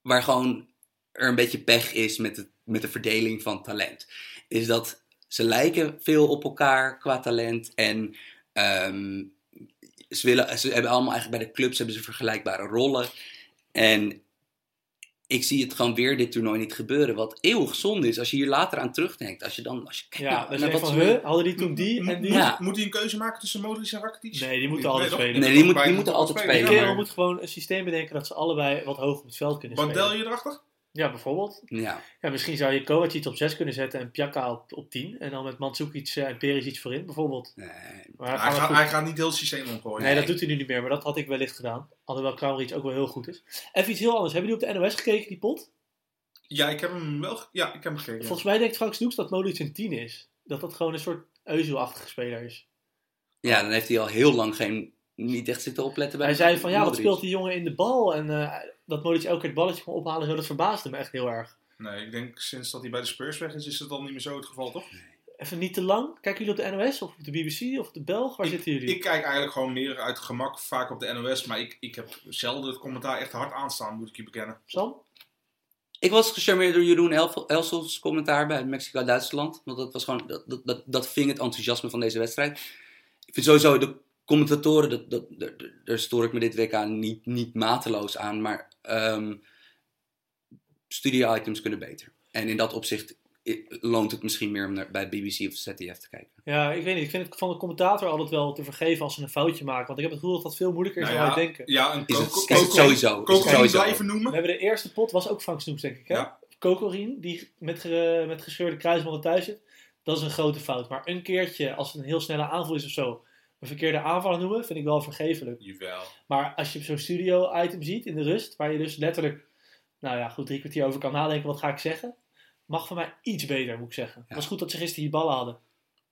waar gewoon er een beetje pech is met, het, met de verdeling van talent. Is dat ze lijken veel op elkaar qua talent en ehm, ze, willen, ze hebben allemaal eigenlijk bij de clubs hebben ze vergelijkbare rollen. En ik zie het gewoon weer dit toernooi niet gebeuren. Wat eeuwig zonde is als je hier later aan terugdenkt. Als je dan, als je kijkt Ja, je wat van, huh, hadden die toen die en die? Ja. Moet hij een keuze maken tussen Modric en Rakitic? Nee, die moeten altijd spelen. Nee, die moet- die moeten altijd spelen, kerel moet gewoon een systeem bedenken dat ze allebei wat hoog op het veld kunnen spelen. Bandelje erachter? Ja, bijvoorbeeld. Ja. Ja, misschien zou je Kovacic op 6 kunnen zetten en Pjaka op, op 10. En dan met Mandzukic eh, en Perisic voorin bijvoorbeeld. Nee, Maar Hij gaat, hij gaat niet heel het systeem omgooien. Nee, Nee. dat doet hij nu niet meer, maar dat had ik wellicht gedaan. Alhoewel Kramaric ook wel heel goed is. Even iets heel anders. Hebben jullie op de NOS gekeken, die pot? Ja, ik heb hem wel... ge- Ja, ik heb hem gekeken. Volgens mij denkt Frank Snoeks dat Modric een 10 is. Dat dat gewoon een soort Euzel-achtige speler is. Ja, dan heeft hij al heel lang geen, niet echt zitten opletten bij Hij zei van, ja, wat speelt die jongen in de bal? En eh, dat Modric elke keer het balletje kon ophalen, zo, dat verbaasde me echt heel erg. Nee, ik denk sinds dat hij bij de Spurs weg is, is het al niet meer zo het geval, toch? Even niet te lang. Kijken jullie op de NOS of op de BBC of op de Belg? Waar ik, zitten jullie? ik kijk eigenlijk gewoon meer uit gemak vaak op de NOS, maar ik, ik heb zelden het commentaar echt hard aanstaan, moet ik je bekennen. Sam? Ik was gecharmeerd door Jeroen El- Elsels commentaar bij Mexico-Duitsland. Want dat, was gewoon, dat, dat, dat, dat ving het enthousiasme van deze wedstrijd. Ik vind sowieso de commentatoren, dat, dat, daar- daar stoor ik me dit WK niet, niet mateloos aan. Maar ehm studio-items kunnen beter. En in dat opzicht loont het misschien meer om naar, bij BBC of ZDF te kijken. Ja, ik weet niet. Ik vind het van de commentator altijd wel te vergeven als ze een foutje maken. Want ik heb het gevoel dat dat veel moeilijker is Nou dan ja, wij denken. Ja, een Is het, is het sowieso. Sowieso. blijven We noemen. hebben de eerste pot, was ook Frank Snoeps, denk ik. Hè? Ja. Kokorien, die met, ge, met gescheurde kruisbanden thuis zit. Dat is een grote fout. Maar een keertje, als het een heel snelle aanval is of zo, een verkeerde aanvaller noemen, vind ik wel vergeeflijk. Jawel. Maar als je zo'n studio-item ziet in de rust, waar je dus letterlijk, nou ja, goed drie kwartier over kan nadenken, wat ga ik zeggen? Mag van mij iets beter, moet ik zeggen. Het Ja. was goed dat ze gisteren die ballen hadden.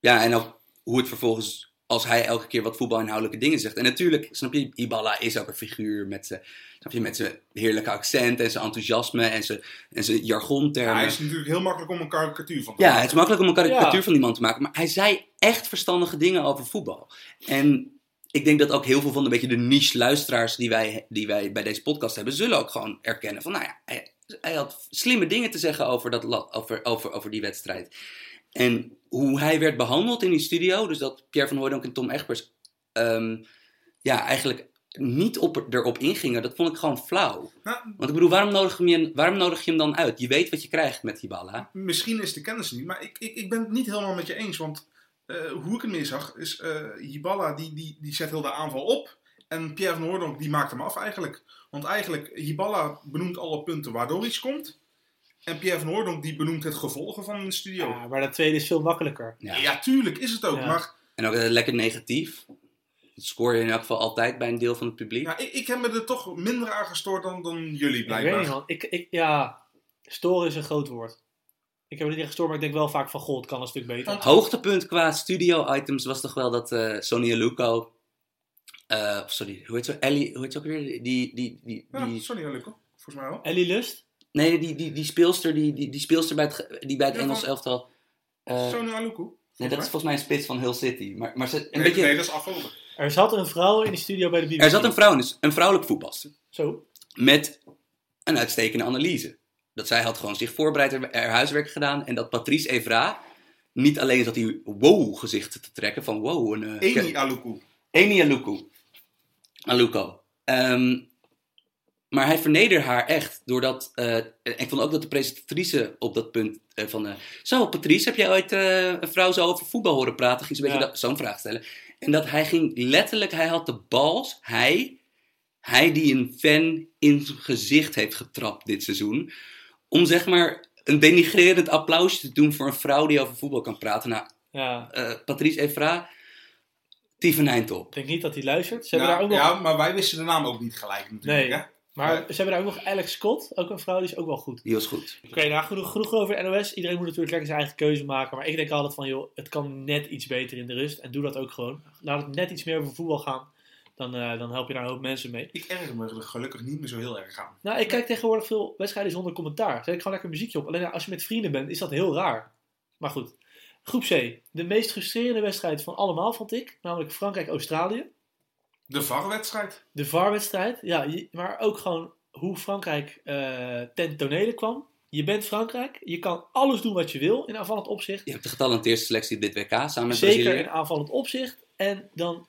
Ja, en ook hoe het vervolgens, als hij elke keer wat voetbalinhoudelijke dingen zegt. En natuurlijk, snap je, Ibala is ook een figuur met zijn, snap je, met zijn heerlijke accent en zijn enthousiasme en zijn, en zijn Ja, jargontermen. hij Ja, is natuurlijk heel makkelijk om een karikatuur van te het is makkelijk om een karikatuur Ja. van die man te maken. Maar hij zei echt verstandige dingen over voetbal. En ik denk dat ook heel veel van de, beetje de niche luisteraars die wij, die wij bij deze podcast hebben, zullen ook gewoon erkennen van, nou ja, hij, hij had slimme dingen te zeggen over, dat, over, over, over die wedstrijd. En hoe hij werd behandeld in die studio, dus dat Pierre van Hooydonk en Tom Egbers ehm, ja, eigenlijk niet op, erop ingingen, dat vond ik gewoon flauw. Nou, Want ik bedoel, waarom nodig, je hem, waarom nodig je hem dan uit? Je weet wat je krijgt met ballen. misschien is de kennis niet, maar ik, ik, ik ben het niet helemaal met je eens. Want eh, hoe ik het meer zag, is eh Hiballa die, die, die zet heel de aanval op. En Pierre van Hooydonk die maakt hem af eigenlijk. Want eigenlijk, Hiballa benoemt alle punten waardoor iets komt. En Pierre van die benoemt het gevolgen van een studio. Ja, maar dat tweede is veel makkelijker. Ja. Ja, tuurlijk is het ook. Ja. Maar En ook eh, lekker negatief. Dat scoor je in elk geval altijd bij een deel van het publiek. ja, ik, ik heb me er toch minder aan gestoord dan, dan jullie Ik weet blijkbaar. niet, man. Ik, ik, ja, storen is een groot woord. Ik heb er niet echt gestoord, maar ik denk wel vaak van, goh, het kan een stuk beter. Want- Hoogtepunt qua studio-items was toch wel dat eh Sonny Luco. sorry, hoe heet ze? Ellie, hoe heet ze ook weer? Die, die, die, Ja, die, sorry, Luco. Volgens mij wel. Ellie Lust? Nee, die, die, die speelster, die, die, die speelster bij het, die bij het Ja, Engels van- elftal... eh, Sonu Aluku. nee, dat is volgens mij een spits van Hull City. Maar, maar ze, een Nee, beetje, nee, dat is afgelopen. Er zat een vrouw in de studio bij de BBC. er zat een vrouw, dus een vrouwelijk voetbalster. Zo. met een uitstekende analyse. Dat zij had gewoon zich voorbereid, haar haar huiswerk gedaan. En dat Patrice Evra niet alleen zat hij wow gezichten te trekken van wow. Een, eh, Eni Aluku. Eni Aluko. Aluko. Ehm, maar hij vernederde haar echt doordat. eh, ik vond ook dat de presentatrice op dat punt eh, van. eh, zo, Patrice, heb jij ooit eh, een vrouw zo over voetbal horen praten? Ging ze een beetje Ja. zo'n vraag stellen. En dat hij ging letterlijk, hij had de bals, hij, hij die een fan in zijn gezicht heeft getrapt dit seizoen. Om zeg maar een denigrerend applausje te doen voor een vrouw die over voetbal kan praten. Nou, Ja. eh, Patrice Evra, Tievenijn top. Ik denk niet dat hij luistert. Ze hebben Nou, daar ook nog... Ja, maar wij wisten de naam ook niet gelijk natuurlijk. Nee. Hè? Maar Ja. ze hebben daar ook nog Alex Scott. Ook een vrouw, die is ook wel goed. Die was goed. Oké, nou genoeg, genoeg over NOS. Iedereen moet natuurlijk lekker zijn eigen keuze maken. Maar ik denk altijd van, joh, het kan net iets beter in de rust. En doe dat ook gewoon. Laat het net iets meer over voetbal gaan. Dan, eh, dan help je daar een hoop mensen mee. Ik erger me gelukkig niet meer zo heel erg aan. Nou, ik kijk tegenwoordig veel wedstrijden zonder commentaar. Zet ik gewoon lekker muziekje op. Alleen als je met vrienden bent, is dat heel raar. Maar goed. Groep C. De meest frustrerende wedstrijd van allemaal, vond ik. Namelijk Frankrijk-Australië. De VAR-wedstrijd. De VAR-wedstrijd. Ja, maar ook gewoon hoe Frankrijk eh ten tonele kwam. Je bent Frankrijk. Je kan alles doen wat je wil in aanvallend opzicht. Je hebt de getalenteerde selectie op dit WK samen met Zeker Brazilië. in aanvallend opzicht. En dan,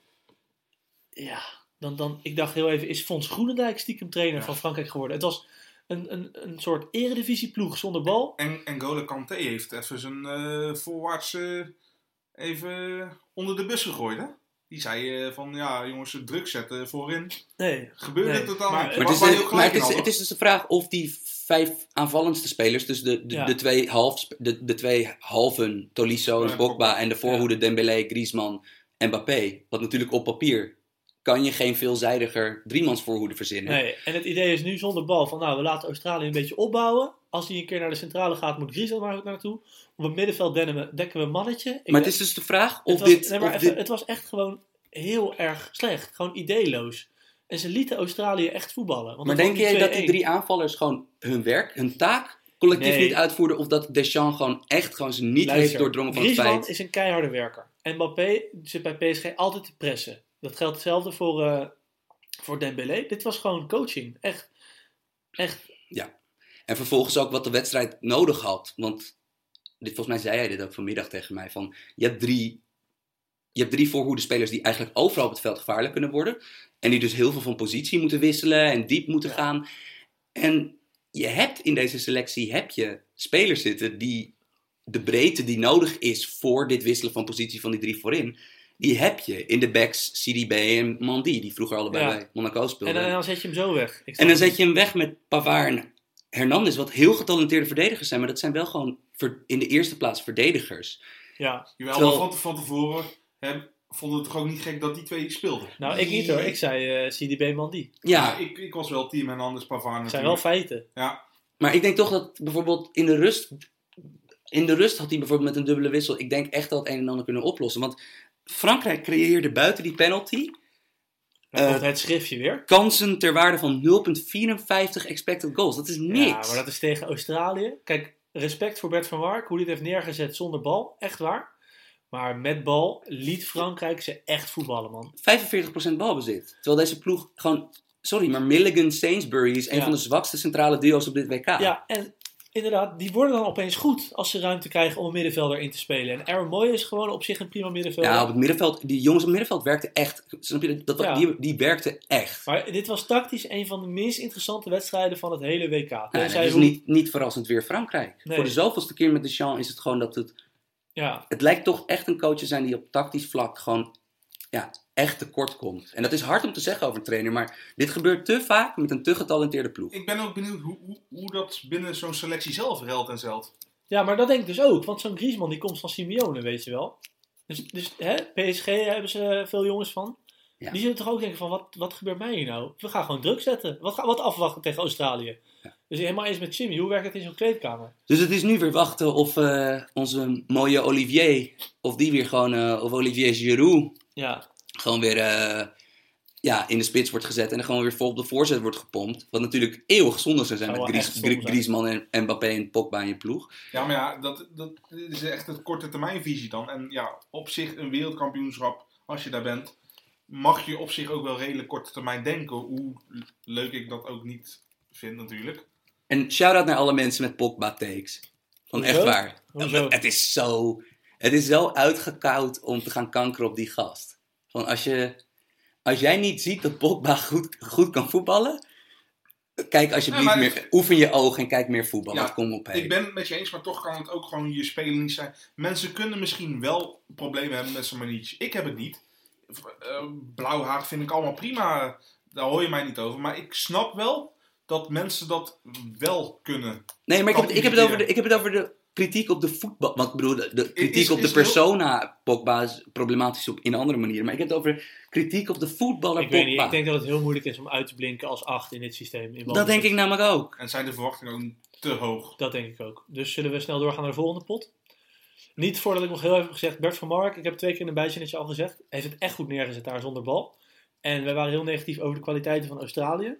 ja, dan, dan, ik dacht heel even, is Fons Groenendijk stiekem trainer Ja. van Frankrijk geworden? Het was een, een, een soort eredivisieploeg zonder bal. En, en Gole Kanté heeft even zijn eh voorwaarts even onder de bus gegooid. Hè? Die zei eh, van, ja jongens, druk zetten voorin. Nee, Gebeurde Nee, het totaal maar- het is, maar het, is, hadden. het is dus de vraag of die vijf aanvallendste spelers, dus de, de, Ja. de, twee, half, de, de twee halven, Tolisso en Ja, Pogba. en de voorhoede Dembélé, Griezmann en Mbappé, wat natuurlijk op papier, kan je geen veelzijdiger driemans voorhoede verzinnen. nee. En het idee is nu zonder bal van, nou, we laten Australië een beetje opbouwen. Als hij een keer naar de centrale gaat, moet Griezmann maar ook naartoe. Op het middenveld dekken we, dekken we een mannetje. Ik maar het is dus de vraag het of was, dit... nee, maar of even, dit het was echt gewoon heel erg slecht. Gewoon ideeloos. En ze lieten Australië echt voetballen. Want maar denk jij dat die 2-1. drie aanvallers gewoon hun werk, hun taak, collectief Nee. niet uitvoerden, of dat Deschamps gewoon echt gewoon ze niet Luister, heeft doordrongen van het feit... is een keiharde werker. En Mbappé zit bij PSG altijd te pressen. Dat geldt hetzelfde voor, eh voor Dembélé. Dit was gewoon coaching. Echt. Echt. En vervolgens ook wat de wedstrijd nodig had. Want dit, volgens mij zei jij dit ook vanmiddag tegen mij. Van, je, hebt drie, je hebt drie voorhoedespelers die eigenlijk overal op het veld gevaarlijk kunnen worden. En die dus heel veel van positie moeten wisselen en diep moeten Ja. gaan. En je hebt in deze selectie heb je spelers zitten die de breedte die nodig is voor dit wisselen van positie van die drie voorin. Die heb je in de backs CDB en Mandy, die vroeger allebei Ja. bij Monaco En speelden. dan, dan zet je hem zo weg. En dan zet je hem weg met Pavard en Hernandez, wat heel getalenteerde verdedigers zijn, maar dat zijn wel gewoon ver- in de eerste plaats verdedigers. Ja. Jawel, Terwijl- maar van, van tevoren hè, vonden we het toch ook niet gek dat die twee speelden. Nou, ik niet hoor. Ik zei eh CDB Mandy. Ja, Ja, ik, ik was wel team en anders Pavard Het zijn wel feiten. Ja, maar ik denk toch dat bijvoorbeeld in de rust, in de rust had hij bijvoorbeeld met een dubbele wissel, ik denk echt dat het een en ander kunnen oplossen. Want Frankrijk creëerde buiten die penalty Dan Eh, komt het schriftje weer. kansen ter waarde van 0,54 expected goals. Dat is niks. Ja, maar dat is tegen Australië. Kijk, respect voor Bert van Mark. Hoe hij het heeft neergezet zonder bal. Echt waar. Maar met bal liet Frankrijk ze echt voetballen, man. 45% balbezit. Terwijl deze ploeg gewoon, sorry, maar Milligan Sainsbury is een Ja. van de zwakste centrale duo's op dit WK. Ja, en inderdaad, die worden dan opeens goed als ze ruimte krijgen om een middenvelder in te spelen. En Aaron Moy is gewoon op zich een prima middenvelder. Ja, op het middenveld, die jongens op het middenveld werkten echt. Snap je? Dat, Ja. die, die werkten echt. Maar dit was tactisch een van de minst interessante wedstrijden van het hele WK. Nee, Tenzij nee, dus hoe- niet, niet verrassend weer Frankrijk. Nee. Voor de zoveelste keer met Deschamps is het gewoon dat het... Ja, Het lijkt toch echt een coach te zijn die op tactisch vlak gewoon ja, echt tekort komt. En dat is hard om te zeggen over een trainer, maar dit gebeurt te vaak met een te getalenteerde ploeg. ik ben ook benieuwd hoe, hoe, hoe dat binnen zo'n selectie zelf ruilt en zelt. ja, maar dat denk ik dus ook. Want zo'n Griezmann die komt van Simeone, weet je wel. Dus, dus hè, PSG hebben ze veel jongens van. Ja. Die zullen toch ook denken van, wat, wat gebeurt mij hier nou? We gaan gewoon druk zetten. Wat, wat afwachten tegen Australië? Dus helemaal eens met Jimmy. Hoe werkt het in zo'n kleedkamer? Dus het is nu weer wachten of eh, onze mooie Olivier, of die weer gewoon, eh, of Olivier Giroud, Ja, gewoon weer eh, ja, in de spits wordt gezet en dan gewoon weer vol op de voorzet wordt gepompt. Wat natuurlijk eeuwig zonde zou zijn met Gries. Griezmann en Mbappé en Pogba in je ploeg. Ja, maar ja, dat, dat is echt een korte termijnvisie dan. En ja, op zich een wereldkampioenschap, als je daar bent, mag je op zich ook wel redelijk korte termijn denken. Hoe leuk ik dat ook niet vind natuurlijk. En shout-out naar alle mensen met Pogba takes. Van Hoezo? echt waar. Hoezo? Het is zo... Het is zo uitgekoud om te gaan kankeren op die gast. Van als je... Als jij niet ziet dat Pogba goed, goed kan voetballen... Kijk alsjeblieft meer... Oefen je ogen en kijk meer voetbal. Ja, want kom op, hé. Ik ben het met je eens, maar toch kan het ook gewoon je speler niet zijn. Mensen kunnen misschien wel problemen hebben met Samanic. Ik heb het niet. Eh, blauw haar vind ik allemaal prima. Daar hoor je mij niet over. Maar ik snap wel dat mensen dat wel kunnen. Nee, maar ik heb, ik, heb het over de, ik heb het over de kritiek op de voetbal. Want ik bedoel, de, de kritiek Is- op de heel- persona Pogba is problematisch op, in andere manieren. Maar ik heb het over kritiek op de voetballer Ik weet niet, Pogba. ik denk dat het heel moeilijk is om uit te blinken als 8 in dit systeem. In dat denk ik namelijk ook. En zijn de verwachtingen ook te hoog. Dat denk ik ook. Dus zullen we snel doorgaan naar de volgende pot? Niet voordat ik nog heel even heb gezegd, Bert van Mark, ik heb twee keer in een bijzinnetje al gezegd, heeft het echt goed neergezet daar zonder bal. En wij waren heel negatief over de kwaliteiten van Australië.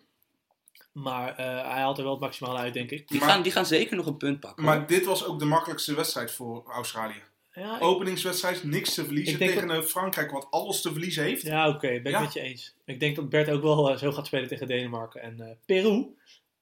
Maar eh, hij haalt er wel het maximale uit, denk ik. Die, Maar- gaan, die gaan zeker nog een punt pakken. hoor. Maar dit was ook de makkelijkste wedstrijd voor Australië. Ja, ik- Openingswedstrijd, niks te verliezen tegen een Frankrijk wat alles te verliezen heeft. ja oké, ben ik Ja. met je eens. Ik denk dat Bert ook wel eh, zo gaat spelen tegen Denemarken en eh, Peru.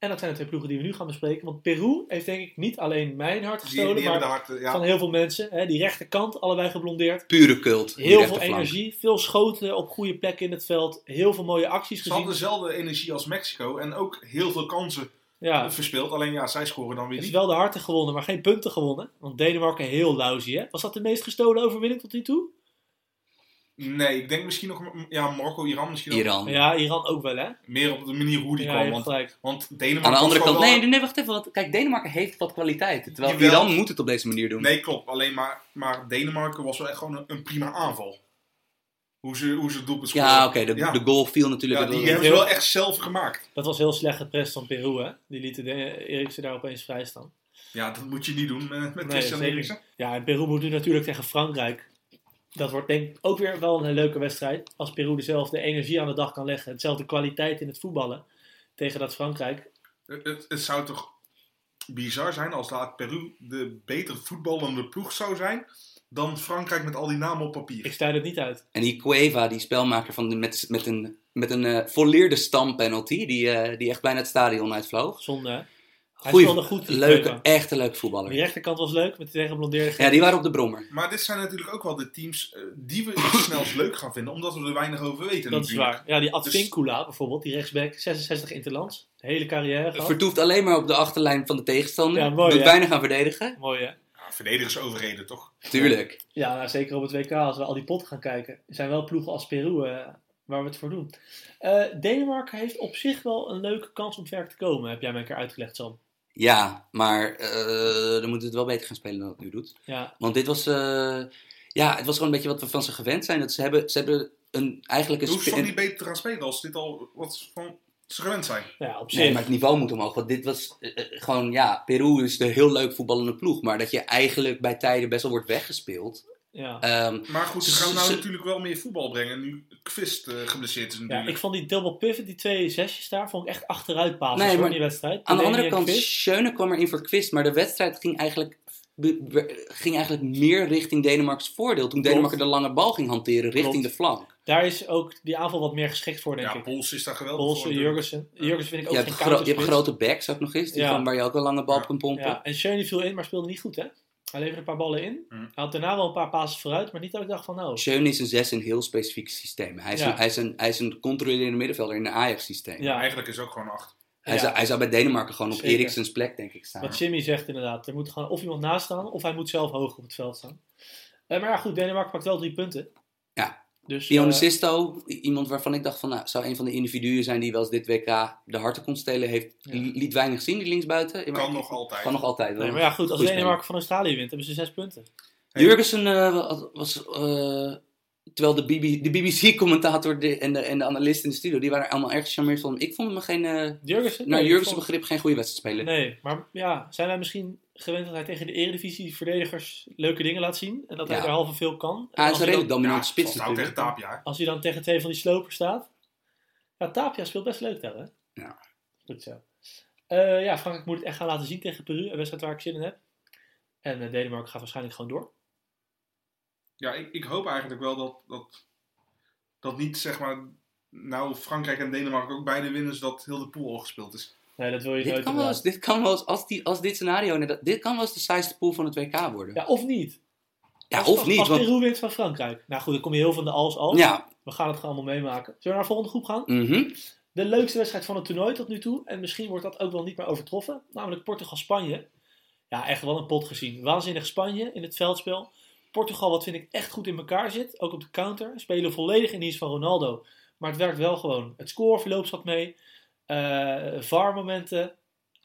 En dat zijn de twee ploegen die we nu gaan bespreken. Want Peru heeft denk ik niet alleen mijn hart gestolen, die maar ja. van heel veel mensen. Hè, die rechterkant, allebei geblondeerd. Pure cult. Heel veel energie, veel schoten op goede plekken in het veld. Heel veel mooie acties Ze hadden gezien. dezelfde energie als Mexico en ook heel veel kansen Ja, verspeeld. Alleen ja, zij scoren dan weer het is niet. wel de harten gewonnen, maar geen punten gewonnen. Want Denemarken heel lousy, hè? Was dat de meest gestolen overwinning tot nu toe? Nee, ik denk misschien nog ja, Marokko, Iran misschien ook. Iran. Ja, Iran ook wel, hè? Meer op de manier hoe die Ja, je kwam. Want, gelijk. want Denemarken Aan de andere kant, nee, nee, wacht even. Want, kijk, Denemarken heeft wat kwaliteiten. Terwijl Jawel. Iran moet het op deze manier doen. Nee, klopt. Alleen maar, maar Denemarken was wel echt gewoon een, een prima aanval. Hoe ze, hoe ze het doelpunt scoren. ja, oké, de, Ja. de goal viel natuurlijk. Ja, die hebben ze wel echt zelf gemaakt. Dat was heel slecht geprest van Peru, hè? Die lieten Eriksen daar opeens vrij staan. Ja, dat moet je niet doen met, met Nee, Christian Eriksen. Ja, en Peru moet nu natuurlijk tegen Frankrijk. Dat wordt denk ik ook weer wel een leuke wedstrijd. Als Peru dezelfde energie aan de dag kan leggen. Hetzelfde kwaliteit in het voetballen. Tegen dat Frankrijk. Het, het, het zou toch bizar zijn als laat Peru de beter voetballende ploeg zou zijn dan Frankrijk met al die namen op papier. Ik sta het niet uit. En die Cueva, die spelmaker van de, met, met een, met een eh, volleerde stampenalty, die, eh, die echt bijna het stadion uitvloog. Zonde, Hij Goeie, speelde goed, leuke, echt een leuke voetballer. Die rechterkant was leuk, met die tegenblondeerde Ja, die waren op de brommer. Maar dit zijn natuurlijk ook wel de teams eh, die we het snelst leuk gaan vinden, omdat we er weinig over weten. Dat is waar. Ja, die Dus- Advincula bijvoorbeeld, die rechtsback, 66 interlands. Hele carrière gehad. Vertoeft alleen maar op de achterlijn van de tegenstander. Ja, mooi, Doet weinig aan verdedigen. Mooi hè? Ja, verdedigers overreden, toch? Tuurlijk. Ja, nou, zeker op het WK, als we al die potten gaan kijken. Er zijn wel ploegen als Peru eh, waar we het voor doen. Eh, Denemarken heeft op zich wel een leuke kans om ver te komen, heb jij me een keer uitgelegd, Sam. Ja, maar eh, dan moet het wel beter gaan spelen dan het nu doet. Ja, Want dit was, eh, ja, het was gewoon een beetje wat we van ze gewend zijn. Dat ze hebben, ze hebben een, eigenlijk een... Hoeft spe- toch niet beter te gaan spelen als dit al wat van ze gewend zijn. ja op zich. Nee, maar het niveau moet omhoog. Want dit was eh, gewoon, ja, Peru is een heel leuk voetballende ploeg. Maar dat je eigenlijk bij tijden best wel wordt weggespeeld. Ja. Eh, Ehm, Maar goed, ze gaan nou Ze- natuurlijk wel meer voetbal brengen. Nu Kvist eh, geblesseerd is ja, natuurlijk. ik vond die double pivot, die twee zesjes daar, vond ik echt achteruit passen Nee, in die wedstrijd. aan de andere kant, Kvist. Schöne kwam erin voor Quist. Maar de wedstrijd ging eigenlijk, ging eigenlijk meer richting Denemarks voordeel. Toen Denemarken de lange bal ging hanteren richting Klopt. de flank. Daar is ook die aanval wat meer geschikt voor, denk ja, ik. Pols is daar geweldig Pols, voor. Jurgensen. Jurgensen vind ik ook Je geen hebt, gro- je hebt grote backs ook nog eens. Die Ja. gewoon, waar je ook een lange bal Ja. op kan pompen. Ja, en Schöne viel in, maar speelde niet goed, hè? Hij leverde een paar ballen in. Hm. Hij had daarna wel een paar passes vooruit, maar niet dat ik dacht van nou... Schöne is een 6 in een heel specifiek systeem. Hij is, Ja. een, hij, is een, hij is een controlerende middenvelder in een Ajax-systeem. Ja, Eigenlijk is het ook gewoon acht. Hij, ja. zou, hij zou bij Denemarken gewoon op. Eriksens plek, denk ik, staan. Wat Jimmy zegt inderdaad. Er moet gewoon of iemand naast staan, of hij moet zelf hoog op het veld staan. Eh, maar ja, goed, Denemarken pakt wel drie punten. Dus, eh, Sisto, iemand waarvan ik dacht van, nou, zou een van de individuen zijn die wel eens dit WK de harten kon stelen, heeft, Ja. liet weinig zien, die linksbuiten. Kan nog altijd. Kan nog altijd. nee, maar ja, goed, als Denemarken van Australië wint, hebben ze zes punten. Hey. Jurgensen eh, was, was eh, terwijl de, BB, de BBC-commentator de, en, de, en de analist in de studio, die waren allemaal erg gecharmeerd van hem. Ik vond hem geen, eh Jurgensen? naar Nee, Jurgensen ik vond- begrip geen goede wedstrijd spelen. Nee, maar ja, zijn wij misschien gewend dat hij tegen de eredivisie verdedigers leuke dingen laat zien? En dat hij Ja. er halve veel kan? En hij is als een hij redelijk Ja, spits natuurlijk. Tapia. Als hij dan tegen twee van die slopers staat, Ja, Tapia speelt best leuk daar, hè? Ja. Goed zo. Eh, ja, Frankrijk moet het echt gaan laten zien tegen Peru. Een wedstrijd waar ik zin in heb. En eh, Denemarken gaat waarschijnlijk gewoon door. Ja, ik, ik hoop eigenlijk wel dat, dat, dat niet, zeg maar, nou Frankrijk en Denemarken ook beide winnen, zodat heel de pool al gespeeld is. Nee, dat wil je Dit nooit kan wel eens, dit kan wel eens, als, die, als dit scenario, dit kan wel eens de saaiste pool van het WK worden. Ja, Ja, of niet. Als- of als, niet, Als want... Peru wint van Frankrijk. Nou goed, dan kom je heel van de als-als. Ja, We gaan het gewoon allemaal meemaken. Zullen we naar de volgende groep gaan? mhm. De leukste wedstrijd van het toernooi tot nu toe. En misschien wordt dat ook wel niet meer overtroffen. Namelijk Portugal-Spanje. Ja, echt wel een pot gezien. Waanzinnig Spanje in het veldspel. Portugal, wat vind ik echt goed in elkaar zit. Ook op de counter. Spelen volledig in dienst van Ronaldo. Maar het werkt wel gewoon. Het scoreverloop zat mee. Eh VAR-momenten.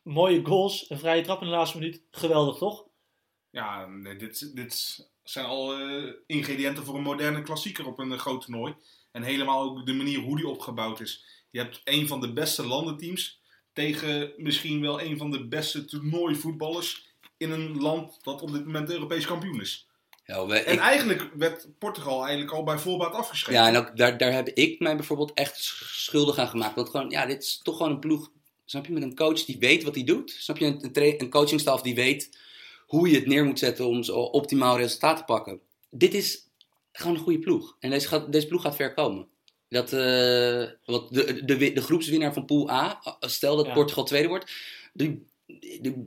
Mooie goals. Een vrije trap in de laatste minuut. Geweldig, toch? Ja, dit, dit zijn al eh, ingrediënten voor een moderne klassieker op een eh, groot toernooi. En helemaal ook de manier hoe die opgebouwd is. Je hebt een van de beste landenteams tegen misschien wel een van de beste toernooivoetballers in een land dat op dit moment Europees kampioen is. Ja, we- En ik- eigenlijk werd Portugal eigenlijk al bij voorbaat afgeschreven. ja, en ook daar, daar heb ik mij bijvoorbeeld echt schuldig aan gemaakt. Want gewoon, ja, dit is toch gewoon een ploeg, snap je, met een coach die weet wat hij doet. Snap je, een, een, coachingstaf die weet hoe je het neer moet zetten om zo optimaal resultaat te pakken. Dit is gewoon een goede ploeg. En deze, gaat, deze ploeg gaat ver komen. Dat, eh, want de, de, de, de groepswinnaar van Pool A, stel dat Ja. Portugal tweede wordt, die,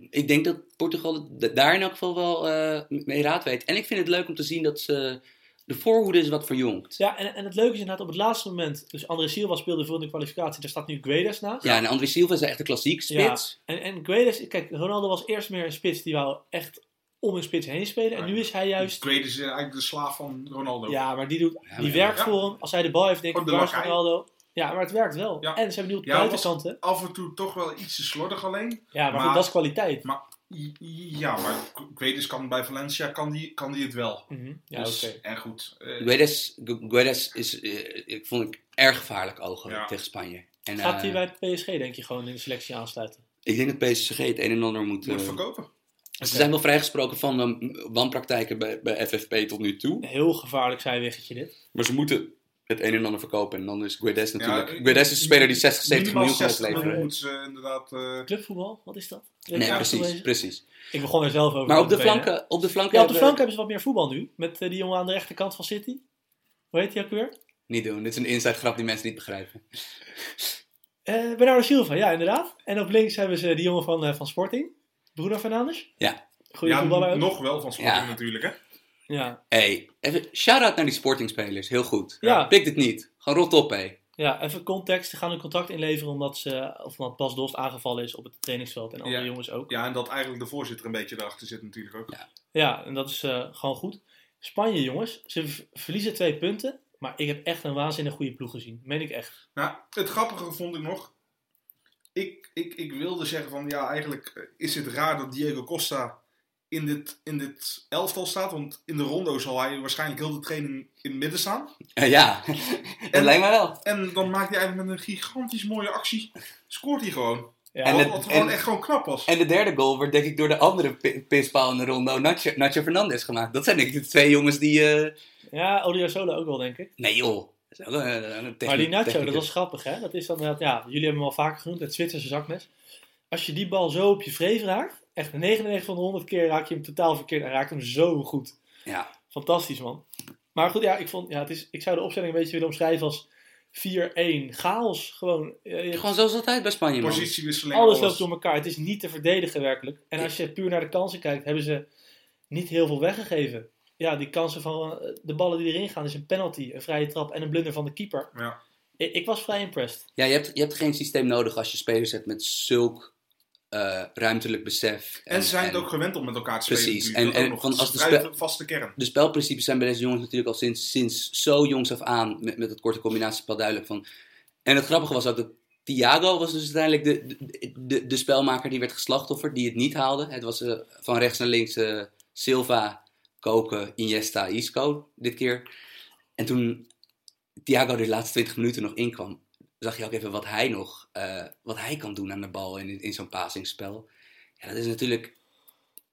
ik denk dat Portugal daar in elk geval wel eh, mee raad weet. En ik vind het leuk om te zien dat ze, de voorhoede is wat verjongd. Ja, en, en het leuke is inderdaad op het laatste moment. Dus André Silva speelde voor in de kwalificatie. Daar staat nu Guedes naast. Ja, en André Silva is echt een klassiek spits. En, en Guedes, kijk, Ronaldo was eerst meer een spits die wou echt om een spits heen spelen. En nu is hij juist. Tweede is eh, eigenlijk de slaaf van Ronaldo. Ja, maar die, doet, Ja, die maar- werkt ja. voor hem. Als hij de bal heeft, denk ik, waar is. Ronaldo? Ja, maar het werkt wel. Ja. En ze hebben nu op de Ja, buitenkant, hè? Af en toe toch wel iets te slordig alleen. Ja, maar, maar- goed, dat is kwaliteit. Maar ja, maar ik weet dus kan bij Valencia kan die, kan die het wel. Mhm. Ja, dus, oké. En goed. eh, Guedes, Gu- Guedes is, eh, ik vond ik erg gevaarlijk ogen Ja. tegen Spanje. En, Gaat hij eh, bij PSG, denk je, gewoon in de selectie aansluiten? Ik denk dat PSG het een en ander moet... moet verkopen. ze zijn wel vrijgesproken van wanpraktijken bij, bij FFP tot nu toe. Heel gevaarlijk zijweggetje dit. Maar ze moeten het een en ander verkopen. En dan is Guedes natuurlijk... Ja, Guedes is een speler die 60, 70 Minimaal miljoen kan 60 miljoen opleveren. moeten ze inderdaad... eh, Clubvoetbal, wat is dat? Nee, waar precies, precies. Ik begon er zelf over. Maar op de flanken, op de flanken Ja, op de hebben- flank hebben ze wat meer voetbal nu. Met eh, die jongen aan de rechterkant van City. Hoe heet die ook weer? Niet doen, dit is een inside grap die mensen niet begrijpen. Eh Bernardo Silva, ja, inderdaad. En op links hebben ze die jongen van, van Sporting. Bruno Fernandes. Ja. Goeie ja, voetballer ook. nog wel van Sporting Ja. natuurlijk, hè. Ja. hey, even shout-out naar die sportingspelers. Heel goed. Ja. Pik dit niet. Gewoon rot op, hé. ja, even context. Ze gaan een contract inleveren omdat, ze, of omdat Bas Dost aangevallen is op het trainingsveld. En andere Ja. jongens ook. Ja, en dat eigenlijk de voorzitter een beetje erachter zit natuurlijk ook. Ja, en dat is eh, gewoon goed. Spanje, jongens. Ze verliezen twee punten. Maar ik heb echt een waanzinnig goede ploeg gezien. Meen ik echt. Nou, het grappige vond ik nog. Ik, ik, ik wilde zeggen van ja, eigenlijk is het raar dat Diego Costa in dit, in dit elftal staat. Want in de rondo zal hij waarschijnlijk heel de training in het midden staan. Eh, ja, dat En- lijkt me wel. En dan maakt hij eigenlijk met een gigantisch mooie actie. Scoort hij gewoon. Ja, En wat, het- wat gewoon en- echt gewoon knap was. En de derde goal wordt denk ik door de andere pi- pispaal in de ronde, Nacho, Nacho Fernandez gemaakt. Dat zijn denk ik de twee jongens die... eh, ja Odriozola ook wel, denk ik. Nee joh. Dat is ook een, een Maar die Nacho, dat was grappig, hè? Dat is dan ja, jullie hebben hem al vaker genoemd, het Zwitserse zakmes. Als je die bal zo op je vreef raakt, echt 99 van de 100 keer raak je hem totaal verkeerd en raakt hem zo goed. Ja. Fantastisch, man. Maar goed, ja, ik, vond, ja, het is, ik zou de opstelling een beetje willen omschrijven als 4-1. Chaos, gewoon. Eh, je hebt- Gewoon zoals altijd bij Spanje, man. Positiewisseling. alles loopt door elkaar. Het is niet te verdedigen, werkelijk. En als je puur naar de kansen kijkt, hebben ze niet heel veel weggegeven. Ja, die kansen van eh, de ballen die erin gaan, is een penalty, een vrije trap en een blunder van de keeper. Ja. Ik, ik was vrij impressed. Ja, je hebt, je hebt geen systeem nodig als je spelers hebt met zulk eh, ruimtelijk besef. En ze zijn het ook gewend om met elkaar te spelen. Precies. En- en nog. als de spel- vaste kern. de spelprincipes zijn bij deze jongens natuurlijk al sinds, sinds zo jongs af aan met, met het korte combinatiespel duidelijk van. En het grappige was ook dat Thiago was dus uiteindelijk de, de, de, de spelmaker die werd geslachtofferd, die het niet haalde. Het was eh, van rechts naar links eh, Silva, Koken, Iniesta, Isco dit keer. En toen Thiago de laatste 20 minuten nog inkwam, zag je ook even wat hij nog, eh, wat hij kan doen aan de bal in, in zo'n passingspel. Ja, dat is natuurlijk...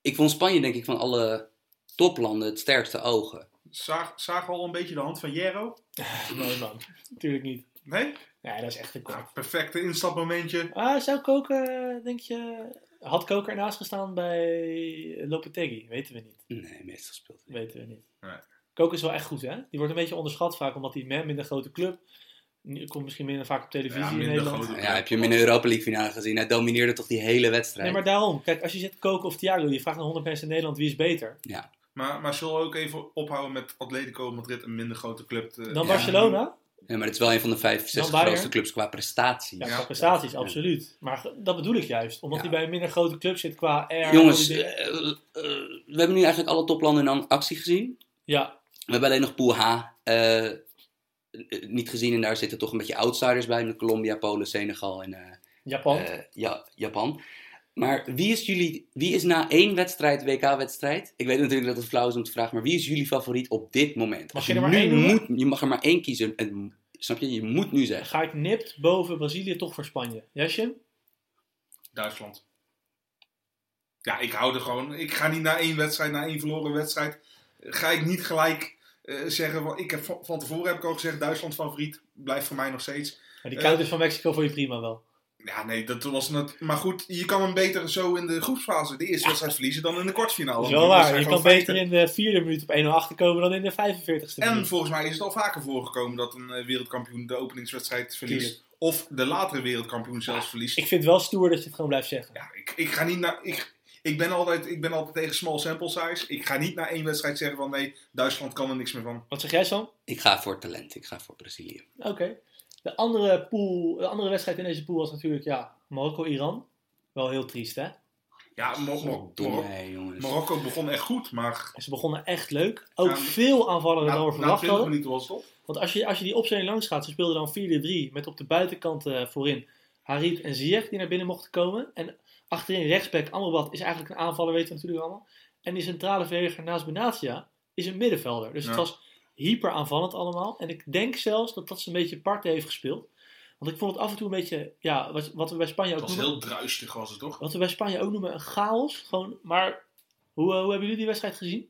Ik vond Spanje denk ik van alle toplanden het sterkste ogen. Zagen we al een beetje de hand van Jero? Nee man, natuurlijk niet. Nee? Ja, dat is echt een Ja, perfecte instapmomentje. Ah, zou Koker, eh, denk je... Had Koker ernaast gestaan bij Lopetegui? Weten we niet. Nee, meestal gespeeld. Weten we niet. Nee. Koker is wel echt goed, hè? Die wordt een beetje onderschat vaak, omdat hij met minder grote club... Komt misschien minder vaak op televisie Ja, in Nederland. grote Ja, heb je hem in de Europa League finale gezien? Hij domineerde toch die hele wedstrijd. Nee, maar daarom. Kijk, als je zit Koker of Thiago, die vraagt naar 100 mensen in Nederland wie is beter. Ja, Maar, maar zullen we ook even ophouden met Atletico Madrid, een minder grote club? te- Dan Ja. Barcelona? Ja, maar het is wel een van de vijf, zes grootste clubs qua prestaties. Ja, qua prestaties, Ja. absoluut. Maar dat bedoel ik juist. Omdat Ja. hij bij een minder grote club zit qua air. Jongens, eh, eh, we hebben nu eigenlijk alle toplanden in actie gezien. ja, We hebben alleen nog Pool H eh, niet gezien. En daar zitten toch een beetje outsiders bij. Met Colombia, Polen, Senegal en eh, Japan. eh, ja, Japan. Maar wie is, jullie, wie is na één wedstrijd, WK-wedstrijd... Ik weet natuurlijk dat het flauw is om te vragen, maar wie is jullie favoriet op dit moment? Als je er maar nu één moet, je mag er maar één kiezen. En, snap je? Je moet nu zeggen. Ga ik nipt boven Brazilië toch voor Spanje. Jasje? Duitsland. Ja, ik hou er gewoon. Ik ga niet na één wedstrijd, na één verloren wedstrijd. Ga ik niet gelijk eh, zeggen. Van, ik heb, van van tevoren heb ik al gezegd: Duitsland favoriet. Blijft voor mij nog steeds. Maar die Eh. counters van Mexico vond je prima wel. Ja, nee, dat was net. Maar goed, je kan hem beter zo in de groepsfase, de eerste wedstrijd verliezen, dan in de kwartfinale. Dat is Want wel waar. Je kan beter in de vierde minuut op 1-0 achterkomen dan in de 45ste En minuut. volgens mij is het al vaker voorgekomen dat een eh, wereldkampioen de openingswedstrijd verliest. Tuurlijk. Of de latere wereldkampioen zelfs verliest. Ik vind het wel stoer dat je het gewoon blijft zeggen. Ja, ik, ik ga niet naar. Ik, ik, ben altijd, ik ben altijd tegen small sample size. Ik ga niet na één wedstrijd zeggen van nee, Duitsland kan er niks meer van. Wat zeg jij, Sam? Ik ga voor talent. Ik ga voor Brazilië. Oké. De, andere pool, de andere wedstrijd in deze pool was natuurlijk ja, Marokko-Iran. Wel heel triest, hè? Ja, Mar- Mar- Mar-. Marokko begon echt goed, maar Ze begonnen echt leuk. Ook Ja, veel aanvallender dan na, we na verwacht 20 hadden. minuten was het op. Want als je, als je die opstelling langs gaat, ze speelden dan 4-3 met op de buitenkant eh, voorin Harit en Ziyech die naar binnen mochten komen. En achterin rechtsback Amrabat is eigenlijk een aanvaller, weten we natuurlijk allemaal. En die centrale verdediger naast Benatia is een middenvelder. Dus het was hyper aanvallend allemaal. En ik denk zelfs dat dat ze een beetje parten heeft gespeeld. Want ik vond het af en toe een beetje, ja, wat, wat we bij Spanje ook Het was noemen. heel druistig, was het toch? Wat we bij Spanje ook noemen een chaos. Gewoon, maar hoe, eh, hoe hebben jullie die wedstrijd gezien?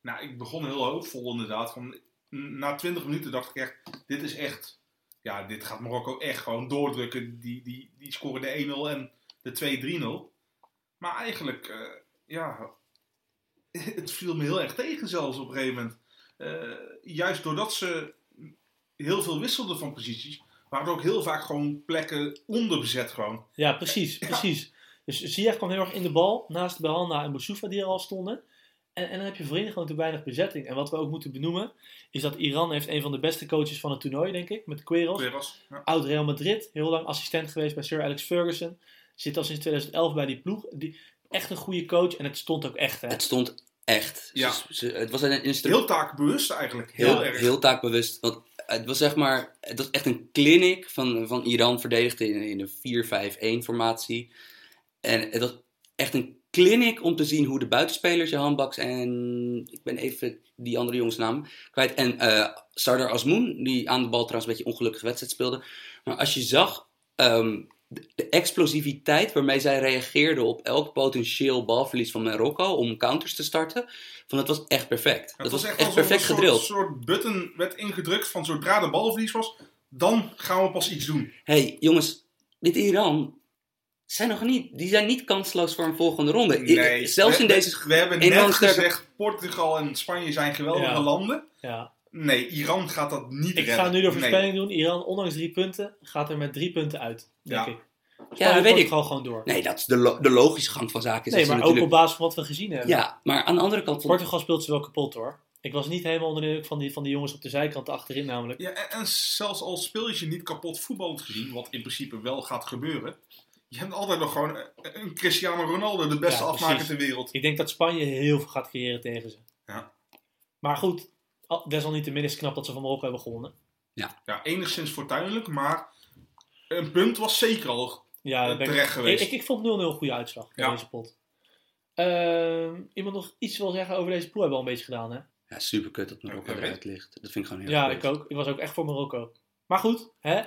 Nou, ik begon heel hoopvol inderdaad. Van, na 20 minuten dacht ik echt, dit is echt... Ja, dit gaat Marokko echt gewoon doordrukken. Die, die, die scoren de 1-0 en de 2-3-0. Maar eigenlijk, eh, ja... Het viel me heel erg tegen zelfs op een gegeven moment. Eh, juist doordat ze heel veel wisselden van posities... waren er ook heel vaak gewoon plekken onderbezet gewoon. Ja, precies, precies. Dus Ziyech kwam heel erg in de bal, naast Behanna en Boussoufa die er al stonden. En, en dan heb je voorin gewoon te weinig bezetting. En wat we ook moeten benoemen, is dat Iran heeft een van de beste coaches van het toernooi, denk ik, met Queiroz. Queiroz, ja. Oud Real Madrid, heel lang assistent geweest bij Sir Alex Ferguson. Zit al sinds 2011 bij die ploeg. Die, echt een goede coach en het stond ook echt, hè. Het stond echt. Ja. Ze- ze- het was een. Heel taakbewust eigenlijk. Heel heel, erg. heel taakbewust. Want het was zeg maar, het was echt een clinic van, van Iran verdedigd in, in een 4-5-1 formatie. En het was echt een clinic om te zien hoe de buitenspelers, Johan Baks en ik ben even die andere jongens naam kwijt. En eh Sardar Azmoun, die aan de bal trouwens een beetje ongelukkige wedstrijd speelde. Maar als je zag ehm, de, explosiviteit waarmee zij reageerden op elk potentieel balverlies van Marokko om counters te starten, van dat was echt perfect. Het dat was, echt, perfect een soort, gedrild. soort button werd ingedrukt van zodra de balverlies was, dan gaan we pas iets doen. hey, jongens, dit Iran zijn nog niet, die zijn niet kansloos voor een volgende ronde. I- zelfs we, in deze. We, we hebben net sterke- gezegd, Portugal en Spanje zijn geweldige Ja. landen. Ja. Nee, Iran gaat dat niet Ik redden. ga nu de Nee. voorspelling doen. Iran, ondanks drie punten, gaat er met drie punten uit, denk Ja. ik. Ja, dat weet ik. gewoon gewoon door. Nee, dat is de, lo- de logische gang van zaken. is Nee, dat ze maar ook op basis van wat we gezien hebben. Ja, maar aan de andere kant. Van... Portugal speelt ze wel kapot hoor. Ik was niet helemaal onder de indruk van die, van die jongens op de zijkant achterin namelijk. Ja, en, en zelfs al speel je je niet kapot voetballend gezien, wat in principe wel gaat gebeuren. Je hebt altijd nog gewoon een- Cristiano Ronaldo, de beste Ja, afmaker ter wereld. Ik denk dat Spanje heel veel gaat creëren tegen ze. Ja. Maar goed, desalniettemin is het knap dat ze van Marokko hebben gewonnen. Ja, enigszins fortuinlijk, maar een punt was zeker al Ja, Eh, ben ik- terecht geweest. Ik, ik, ik vond 0-0 een goede uitslag Ja. deze pot. Ehm, iemand nog iets wil zeggen over deze pool? Hebben we al een beetje gedaan, hè? Ja, super kut dat Marokko Ja, eruit ligt. Dat vind ik gewoon heel Ja, erg ik ook. Ik was ook echt voor Marokko. Maar goed, hè?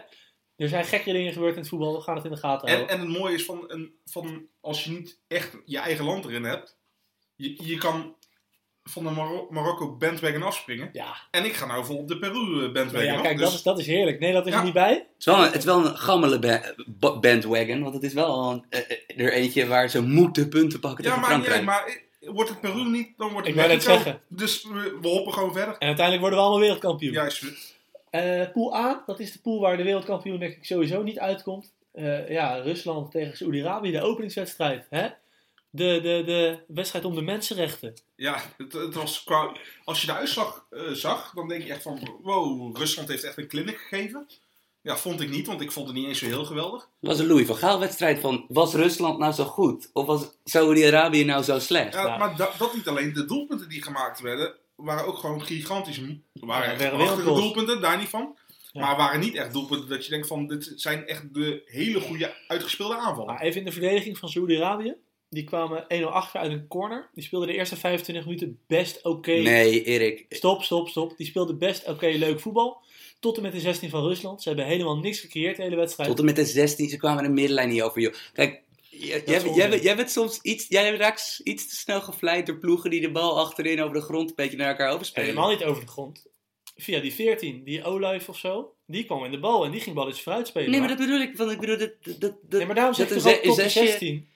Er zijn gekke dingen gebeurd in het voetbal. We gaan het in de gaten En, houden. en het mooie is van, een, van als je niet echt je eigen land erin hebt, je, je kan van de Maro- Marokko bandwagon afspringen. Ja, En ik ga nou vol op de Peru eh, bandwagon ja af. kijk, dus- dat, is, dat is heerlijk. Nederland is Ja. er niet bij. Het is wel een, het is wel een gammele ba- ba- bandwagon, want het is wel een, eh, eh, er eentje waar ze moeten punten pakken ja, tegen maar, wordt het Peru niet, dan wordt Ik het net Mexico. zeggen. Dus we, we hoppen gewoon verder. En uiteindelijk worden we allemaal wereldkampioen. Juist. Eh, pool A, dat is de pool waar de wereldkampioen denk ik sowieso niet uitkomt. Eh, ja, Rusland tegen Saoedi-Arabië, de openingswedstrijd. Hè? De, de, de wedstrijd om de mensenrechten. Ja, het, het was qua, als je de uitslag eh, zag, dan denk je echt van, wow, Rusland heeft echt een clinic gegeven. Ja, vond ik niet, want ik vond het niet eens zo heel geweldig. Het was een Louis van Gaal wedstrijd van, was Rusland nou zo goed? Of was Saudi-Arabië nou zo slecht? Ja. Maar da- dat niet alleen, de doelpunten die gemaakt werden, waren ook gewoon gigantisch. Er waren Ja, echt waren doelpunten, daar niet van. Ja. Maar waren niet echt doelpunten dat je denkt van, dit zijn echt de hele goede uitgespeelde aanvallen. Maar even in de verdediging van Saoedi-Arabië. Die kwamen 1-0 achter uit een corner. Die speelden de eerste 25 minuten best oké. Nee, Erik. Stop, stop, stop. Die speelden best oké leuk voetbal. Tot en met de 16 van Rusland. Ze hebben helemaal niks gecreëerd de hele wedstrijd. Tot en met de 16, ze kwamen de middenlijn niet over, joh. Kijk, jij, bent- jij, onzin. bent- jij bent soms iets, jij raakt iets te snel gevleid door ploegen die de bal achterin over de grond een beetje naar elkaar overspelen. Helemaal niet over de grond. Via die 14, die Olaf of zo. Die kwam in de bal en die ging balletjes vooruit spelen. Nee, maar dat bedoel ik, want ik bedoel, dat, dat, dat, Nee, maar daarom zeg dat ik toch ook ze- tot de zesje- 16.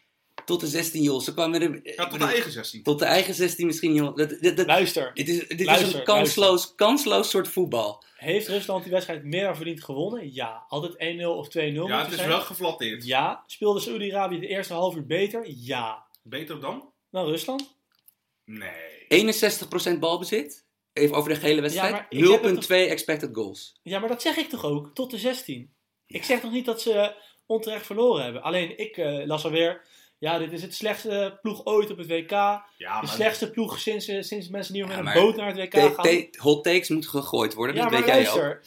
Tot de 16, joh. Ze kwamen er, Ja, tot de eigen 16. tot de eigen 16 misschien, joh. Dat, dat, dat, Luister, dit is, dit is een kansloos, kansloos soort voetbal. heeft Rusland die wedstrijd meer dan verdiend gewonnen? Ja. Altijd 1-0 of 2-0 Ja, moeten het is zijn? wel geflatteerd. Ja. Speelde Saoedi-Arabië de eerste half uur beter? Ja. Beter dan? Dan Rusland? Nee. 61% balbezit. Even over de gele wedstrijd. maar ik heb het 0,2 expected goals. Ja, maar dat zeg ik toch ook? Tot de 16. Ik zeg toch niet dat ze onterecht verloren hebben? Alleen ik eh, las alweer... Ja, dit is het slechtste ploeg ooit op het WK. Ja, De slechtste ploeg sinds, eh, sinds mensen niet meer Ja, met een boot naar het WK gaan. hot takes moeten gegooid worden, Ja, dat maar weet jij ook.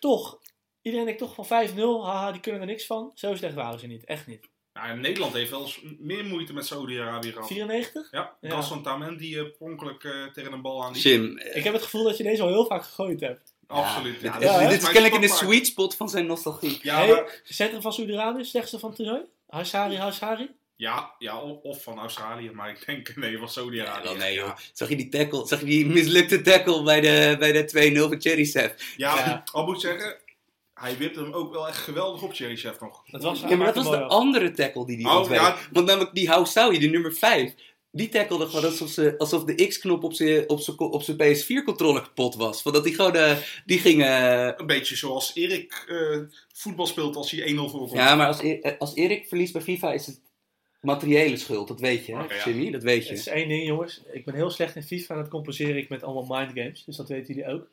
Toch. Iedereen denkt toch van 5-0. Haha, die kunnen er niks van. Zo slecht waren ze niet. Echt niet. nou, Nederland heeft wel eens meer moeite met Saudi-Arabië gehad. 94? Ja, Ja. Gaston Tamen die uh, pronkelijk eh, tegen een bal aan liep. Jim, eh, Ik heb het gevoel dat je deze al heel vaak gegooid hebt. Absoluut. dit, Ja, Ja, dit is kennelijk in de sweet spot van zijn nostalgie. Ja, Hey, maar- Centrum van Saudi-Arabië, slechtste van het toernooi? Hassari, Hassari? Ja, ja, of, of van Australië, maar ik denk nee, van Ja, Saudi-Arabië. nee, joh. Ja, Zag je die tackle? Zag je die mislukte tackle bij de, bij de 2-0 van Cherisev? ja, Ja. al moet ik zeggen, hij wipte hem ook wel echt geweldig op, Cherry Chef nog. Dat was, Ja, maar dat was de andere tackle die die Oh, ja. Want namelijk die Housawi, die nummer 5. Die tackelde gewoon alsof, ze, alsof de X-knop op zijn op zijn- op zijn PS4-controller kapot was. Want dat die gewoon, eh, die ging... eh, Een beetje zoals Erik eh, voetbal speelt als hij 1-0 voorkomt. ja, maar als, E- als Erik verliest bij FIFA is het materiële schuld. Dat weet je, hè, ja. Jimmy? Dat weet Het is je. één ding, jongens. Ik ben heel slecht in FIFA en dat compenseer ik met allemaal mindgames. Dus dat weten jullie ook.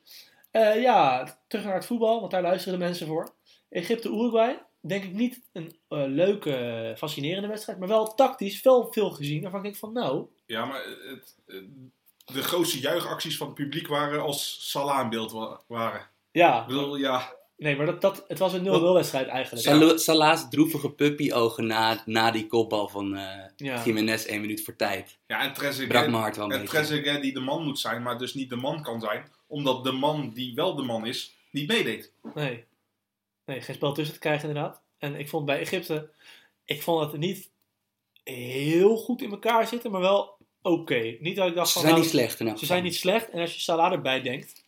Eh, ja, terug naar het voetbal, want daar luisteren de mensen voor. Egypte-Uruguay. Denk ik niet een eh, leuke, fascinerende wedstrijd. Maar wel tactisch wel veel gezien. Waarvan ik denk van, nou... Ja, maar het, het- de grootste juichacties van het publiek waren als Salah in beeld wa- waren. Ja, Ik bedoel, ja, nee, maar dat, dat, het was een 0-0 wedstrijd eigenlijk. Sal- Salah's droevige puppyogen na, na die kopbal van eh Ja. Jiménez één minuut voor tijd. ja en Trezeguet, en. Trezeguet die de man moet zijn, maar dus niet de man kan zijn. Omdat de man die wel de man is, niet meedeed. Nee. Nee, geen spel tussen te krijgen inderdaad. En ik vond bij Egypte, ik vond het niet heel goed in elkaar zitten, maar wel oké. Niet dat ik dacht Ze zijn nou, niet slecht ze zijn niet slecht. En als je Salah erbij denkt,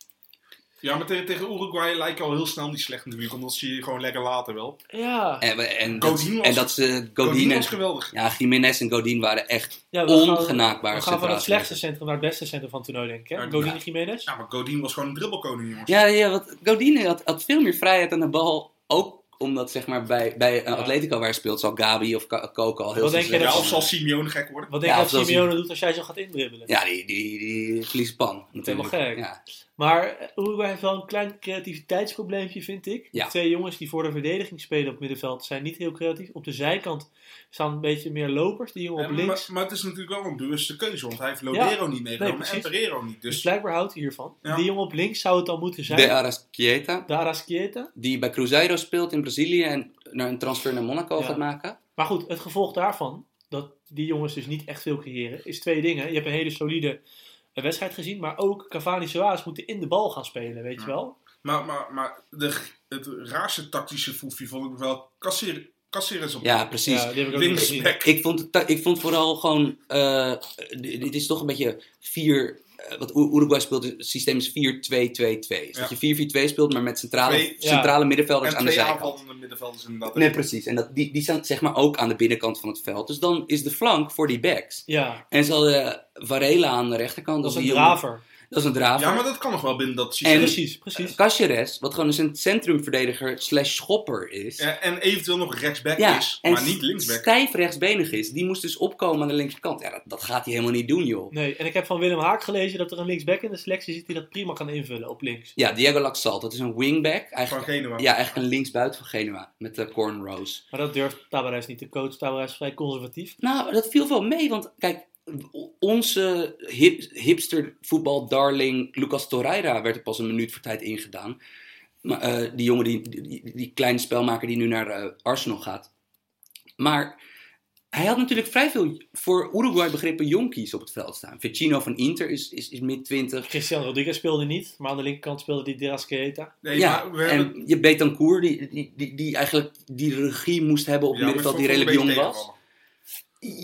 Ja, maar tegen, tegen Uruguay lijkt al heel snel niet slecht natuurlijk, omdat ze je gewoon lekker laten wel. ja. En, en, dat, Godin was- en dat ze Godin Godin en, was geweldig. ja, Jiménez en Godin waren echt ja we gaan- ongenaakbare We gaan van het slechtste centrum naar het beste centrum van het toernooi, denk ik. Hè? Ja, Godin ja. en Jiménez. Ja, maar Godin was gewoon een dribbelkoning, jongens. Ja, ja want Godin had, had veel meer vrijheid aan de bal. Ook omdat zeg maar, bij, bij Ja. Atletico waar hij speelt, zal Gabi of Coco al heel Wat snel denk je Ja, dat- of zal Simeone gek worden? Wat denk je Ja, dat Simeone doet als jij zo gaat indribbelen? Ja, die, die, die verliezen pan. Natuurlijk. helemaal gek. Ja. Maar eh, Uruguay heeft wel een klein creativiteitsprobleempje, vind ik. Ja. De twee jongens die voor de verdediging spelen op het middenveld zijn niet heel creatief. Op de zijkant staan een beetje meer lopers. Die jongen op En, links. maar, maar het is natuurlijk wel een bewuste keuze, want hij heeft Lodero niet meegenomen Nee, en. Pereiro niet. Dus Dus blijkbaar houdt hij hiervan. Ja. Die jongen op links zou het dan moeten zijn. De Arrasquieta, De Arrasquieta. die bij Cruzeiro speelt in Brazilië en naar een transfer naar Monaco Ja. gaat maken. Maar goed, het gevolg daarvan, dat die jongens dus niet echt veel creëren, is twee dingen. Je hebt een hele solide wedstrijd gezien, maar ook Cavani Soares moeten in de bal gaan spelen, weet je wel? Maar, maar, maar de, het raarste tactische foefje vond ik wel Caceres Caceres op Ja, precies. Ja, die heb ik vond, ik vond vooral gewoon, eh, dit is toch een beetje vier wat U- Uruguay speelt, het systeem is 4-2-2-2. Dus Ja. dat je 4-4-2 speelt, maar met centrale, Twee- ja. centrale middenvelders En aan de twee zijkant. aanvallende middenvelders inderdaad. Nee, precies. En dat, die, die staan zeg maar ook aan de binnenkant van het veld. Dus dan is de flank voor die backs. Ja, En ze hadden Varela aan de rechterkant. dat is een draver. Dat is een draver. Ja, maar dat kan nog wel binnen dat En- systeem. Precies, precies. Caceres, wat gewoon een centrumverdediger slash schopper is. Ja, en eventueel nog rechtsback Ja, is, en maar niet linksback. stijf rechtsbenig is. Die moest dus opkomen aan de linkerkant. Ja, dat, dat gaat hij helemaal niet doen, joh. Nee, en ik heb van Willem Haak gelezen dat er een linksback in de selectie zit die dat prima kan invullen op links. Ja, Diego Laxalt, dat is een wingback. Van Eigenlijk, Genua. ja, eigenlijk een linksbuiten van Genua. Met de cornrows. Maar dat durft Tabarez niet. De coach Tabarez is vrij conservatief. Nou, dat viel wel mee, want kijk, onze hip, hipster voetbal-darling Lucas Torreira werd er pas een minuut voor tijd ingedaan. Maar, eh, die jongen, die, die, die kleine spelmaker die nu naar eh, Arsenal gaat. Maar hij had natuurlijk vrij veel voor Uruguay begrippen jonkies op het veld staan. Vecino van Inter is, is, is mid-20. Christian Rodriguez speelde niet, maar aan de linkerkant speelde die Deraskeeta. Nee, Ja, maar we hebben... en je Betancourt, die, die, die, die eigenlijk die regie moest hebben op het ja, middenveld, die redelijk jong was.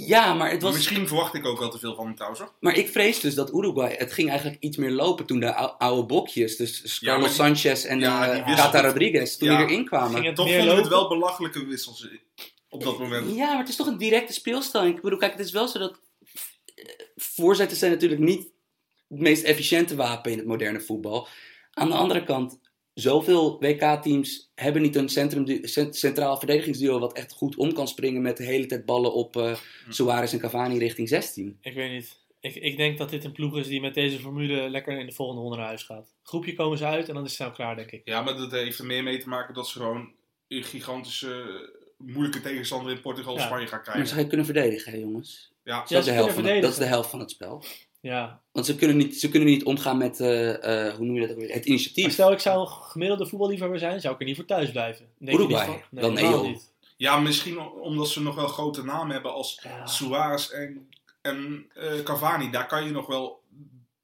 Ja, maar het was... Misschien verwacht ik ook wel te veel van hem trouwens. hoor. Maar ik vrees dus dat Uruguay, het ging eigenlijk iets meer lopen toen de ou- oude bokjes, dus Ja, Carlos Sanchez en ja, eh, Tata Rodriguez, toen Ja. die erin kwamen. Ging het Toch meer vond ik het wel belachelijke wissels op dat moment. Ja, maar het is toch een directe speelstelling. Ik bedoel, kijk, het is wel zo dat eh, voorzetten zijn natuurlijk niet het meest efficiënte wapen in het moderne voetbal. Aan de andere kant, zoveel WK-teams hebben niet een centrum, cent- centraal verdedigingsduo wat echt goed om kan springen met de hele tijd ballen op eh Suarez en Cavani richting 16. Ik weet niet. Ik, ik denk dat dit een ploeg is die met deze formule lekker in de volgende ronde naar huis gaat. Groepje komen ze uit en dan is het snel klaar, denk ik. Ja, maar dat heeft er meer mee te maken dat ze gewoon een gigantische moeilijke tegenstander in Portugal en Ja. Spanje gaan Maar ze krijgen. gaan kunnen verdedigen, hè, jongens. Ja, Dat, Ja, is de kunnen helft van het, dat is de verdedigen. helft van het spel. Ja. Want ze kunnen niet, ze kunnen niet omgaan met, eh, eh, hoe noem je dat ook weer, het Maar initiatief. stel ik zou een gemiddelde voetballiefhebber zijn, zou ik er niet voor thuis blijven. Denk je Uruguay? niet van- Wel, nee, joh. niet. ja misschien omdat ze nog wel grote namen hebben als Ja. Suarez en, en eh, Cavani. Daar kan je nog wel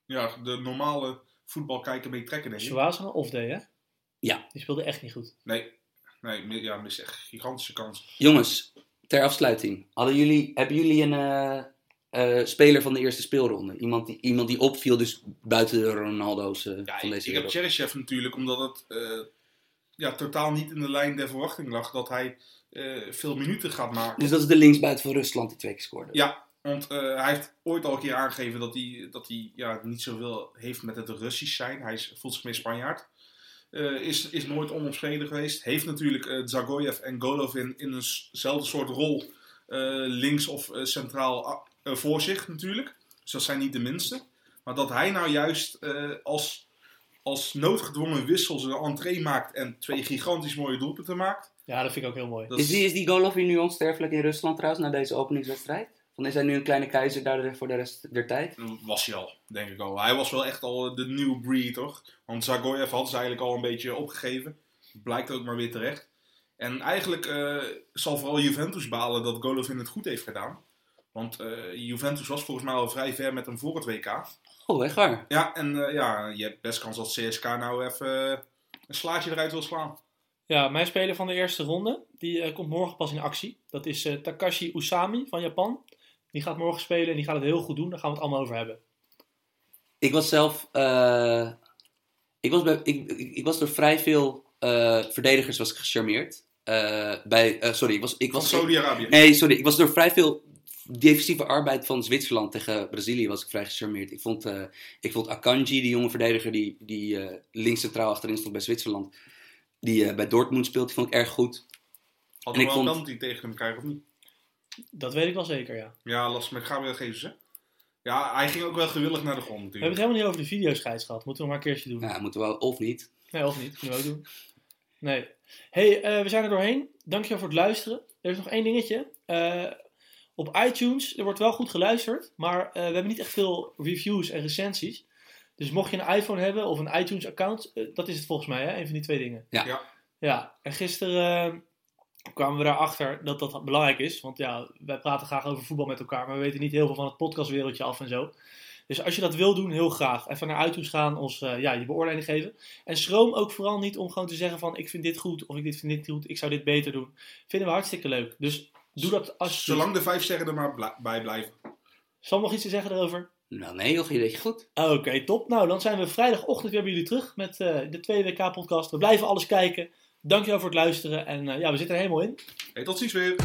ja, de normale voetbalkijker mee trekken, denk ik. Suarez had een off-day, hè? Ja. Die speelde echt niet goed. Nee, nee ja, mis echt gigantische kans. Jongens, ter afsluiting. Hadden jullie, hebben jullie een eh, speler van de eerste speelronde? Iemand die, iemand die opviel, dus buiten de Ronaldo's eh, Ja, van ik, deze ik heb wereld? Cheryshev natuurlijk, omdat het eh, ja, totaal niet in de lijn der verwachting lag dat hij veel minuten gaat maken. Dus dat is de linksbuiten van Rusland die twee keer scoorde. Ja, want hij heeft ooit al een keer aangegeven dat hij, dat hij ja, niet zoveel heeft met het Russisch zijn. Hij is, voelt zich meer Spanjaard. Is, is nooit onomstreden geweest. Heeft natuurlijk Zagoyev en Golovin in eenzelfde soort rol links of centraal voor zich natuurlijk. Dus dat zijn niet de minste. Maar dat hij nou juist eh, als, als noodgedwongen wissel zijn entree maakt en twee gigantisch mooie doelpunten maakt. Ja, dat vind ik ook heel mooi. Dat Is die, is die Golovin nu onsterfelijk in Rusland trouwens, na deze openingswedstrijd? Van is hij nu een kleine keizer daar voor de rest der tijd? was hij al, denk ik al. Hij was wel echt al de nieuwe breed, toch? Want Zagoyev had ze eigenlijk al een beetje opgegeven. Blijkt ook maar weer terecht. En eigenlijk eh, zal vooral Juventus balen dat Golovin het goed heeft gedaan. Want eh, Juventus was volgens mij al vrij ver met hem voor het WK. Oh, echt waar? Ja, en eh, ja, je hebt best kans dat CSK nou even eh, een slaatje eruit wil slaan. Ja, mijn speler van de eerste ronde, die komt morgen pas in actie. Dat is eh, Takashi Usami van Japan. Die gaat morgen spelen en die gaat het heel goed doen. Daar gaan we het allemaal over hebben. Ik was zelf. eh, ik, was bij, ik, ik, ik was door vrij veel eh, verdedigers was ik gecharmeerd. Eh, bij, eh, sorry, ik was. Ik was Saudi-Arabië. nee, sorry. Ik was door vrij veel defensieve arbeid van Zwitserland tegen Brazilië was ik vrij gecharmeerd. Ik vond, eh, ik vond Akanji, die jonge verdediger die, die eh, links centraal achterin stond bij Zwitserland. Die eh, bij Dortmund speelt, die vond ik erg goed. Had en hij ik wel een vond- penalty tegen hem krijgen of niet? Dat weet ik wel zeker, ja. Ja, lastig met Gabriel Jesus, hè? Ja, hij ging ook wel gewillig naar de grond We hebben natuurlijk. het helemaal niet over de videoscheids gehad. Moeten we maar een keertje doen. Ja, moeten we wel, of niet. Nee, of niet. Kunnen we ook doen. Nee. hey, eh, we zijn er doorheen. Dankjewel voor het luisteren. Er is nog één dingetje. Op iTunes, er wordt wel goed geluisterd, maar eh, we hebben niet echt veel reviews en recensies. Dus mocht je een iPhone hebben of een iTunes-account, eh, dat is het volgens mij, hè? een van die twee dingen. Ja. Ja. Ja, en gisteren eh, kwamen we daarachter dat dat belangrijk is. Want ja, wij praten graag over voetbal met elkaar, maar we weten niet heel veel van het podcastwereldje af en zo. Dus als je dat wil doen, heel graag. Even naar iTunes gaan, ons eh, ja, je beoordeling geven. En schroom ook vooral niet om gewoon te zeggen van ik vind dit goed of ik dit vind dit goed, ik zou dit beter doen. Vinden we hartstikke leuk. Dus doe dat alsjeblieft. Zolang de vijf sterren er maar bij blijven. Sam nog iets te zeggen erover? Nou nee, joh, je deed je goed. Oké, top. Nou, dan zijn we vrijdagochtend weer bij jullie terug met eh, de tweede WK-podcast. We blijven alles kijken. Dankjewel voor het luisteren en eh, ja, we zitten er helemaal in. Hey, tot ziens weer.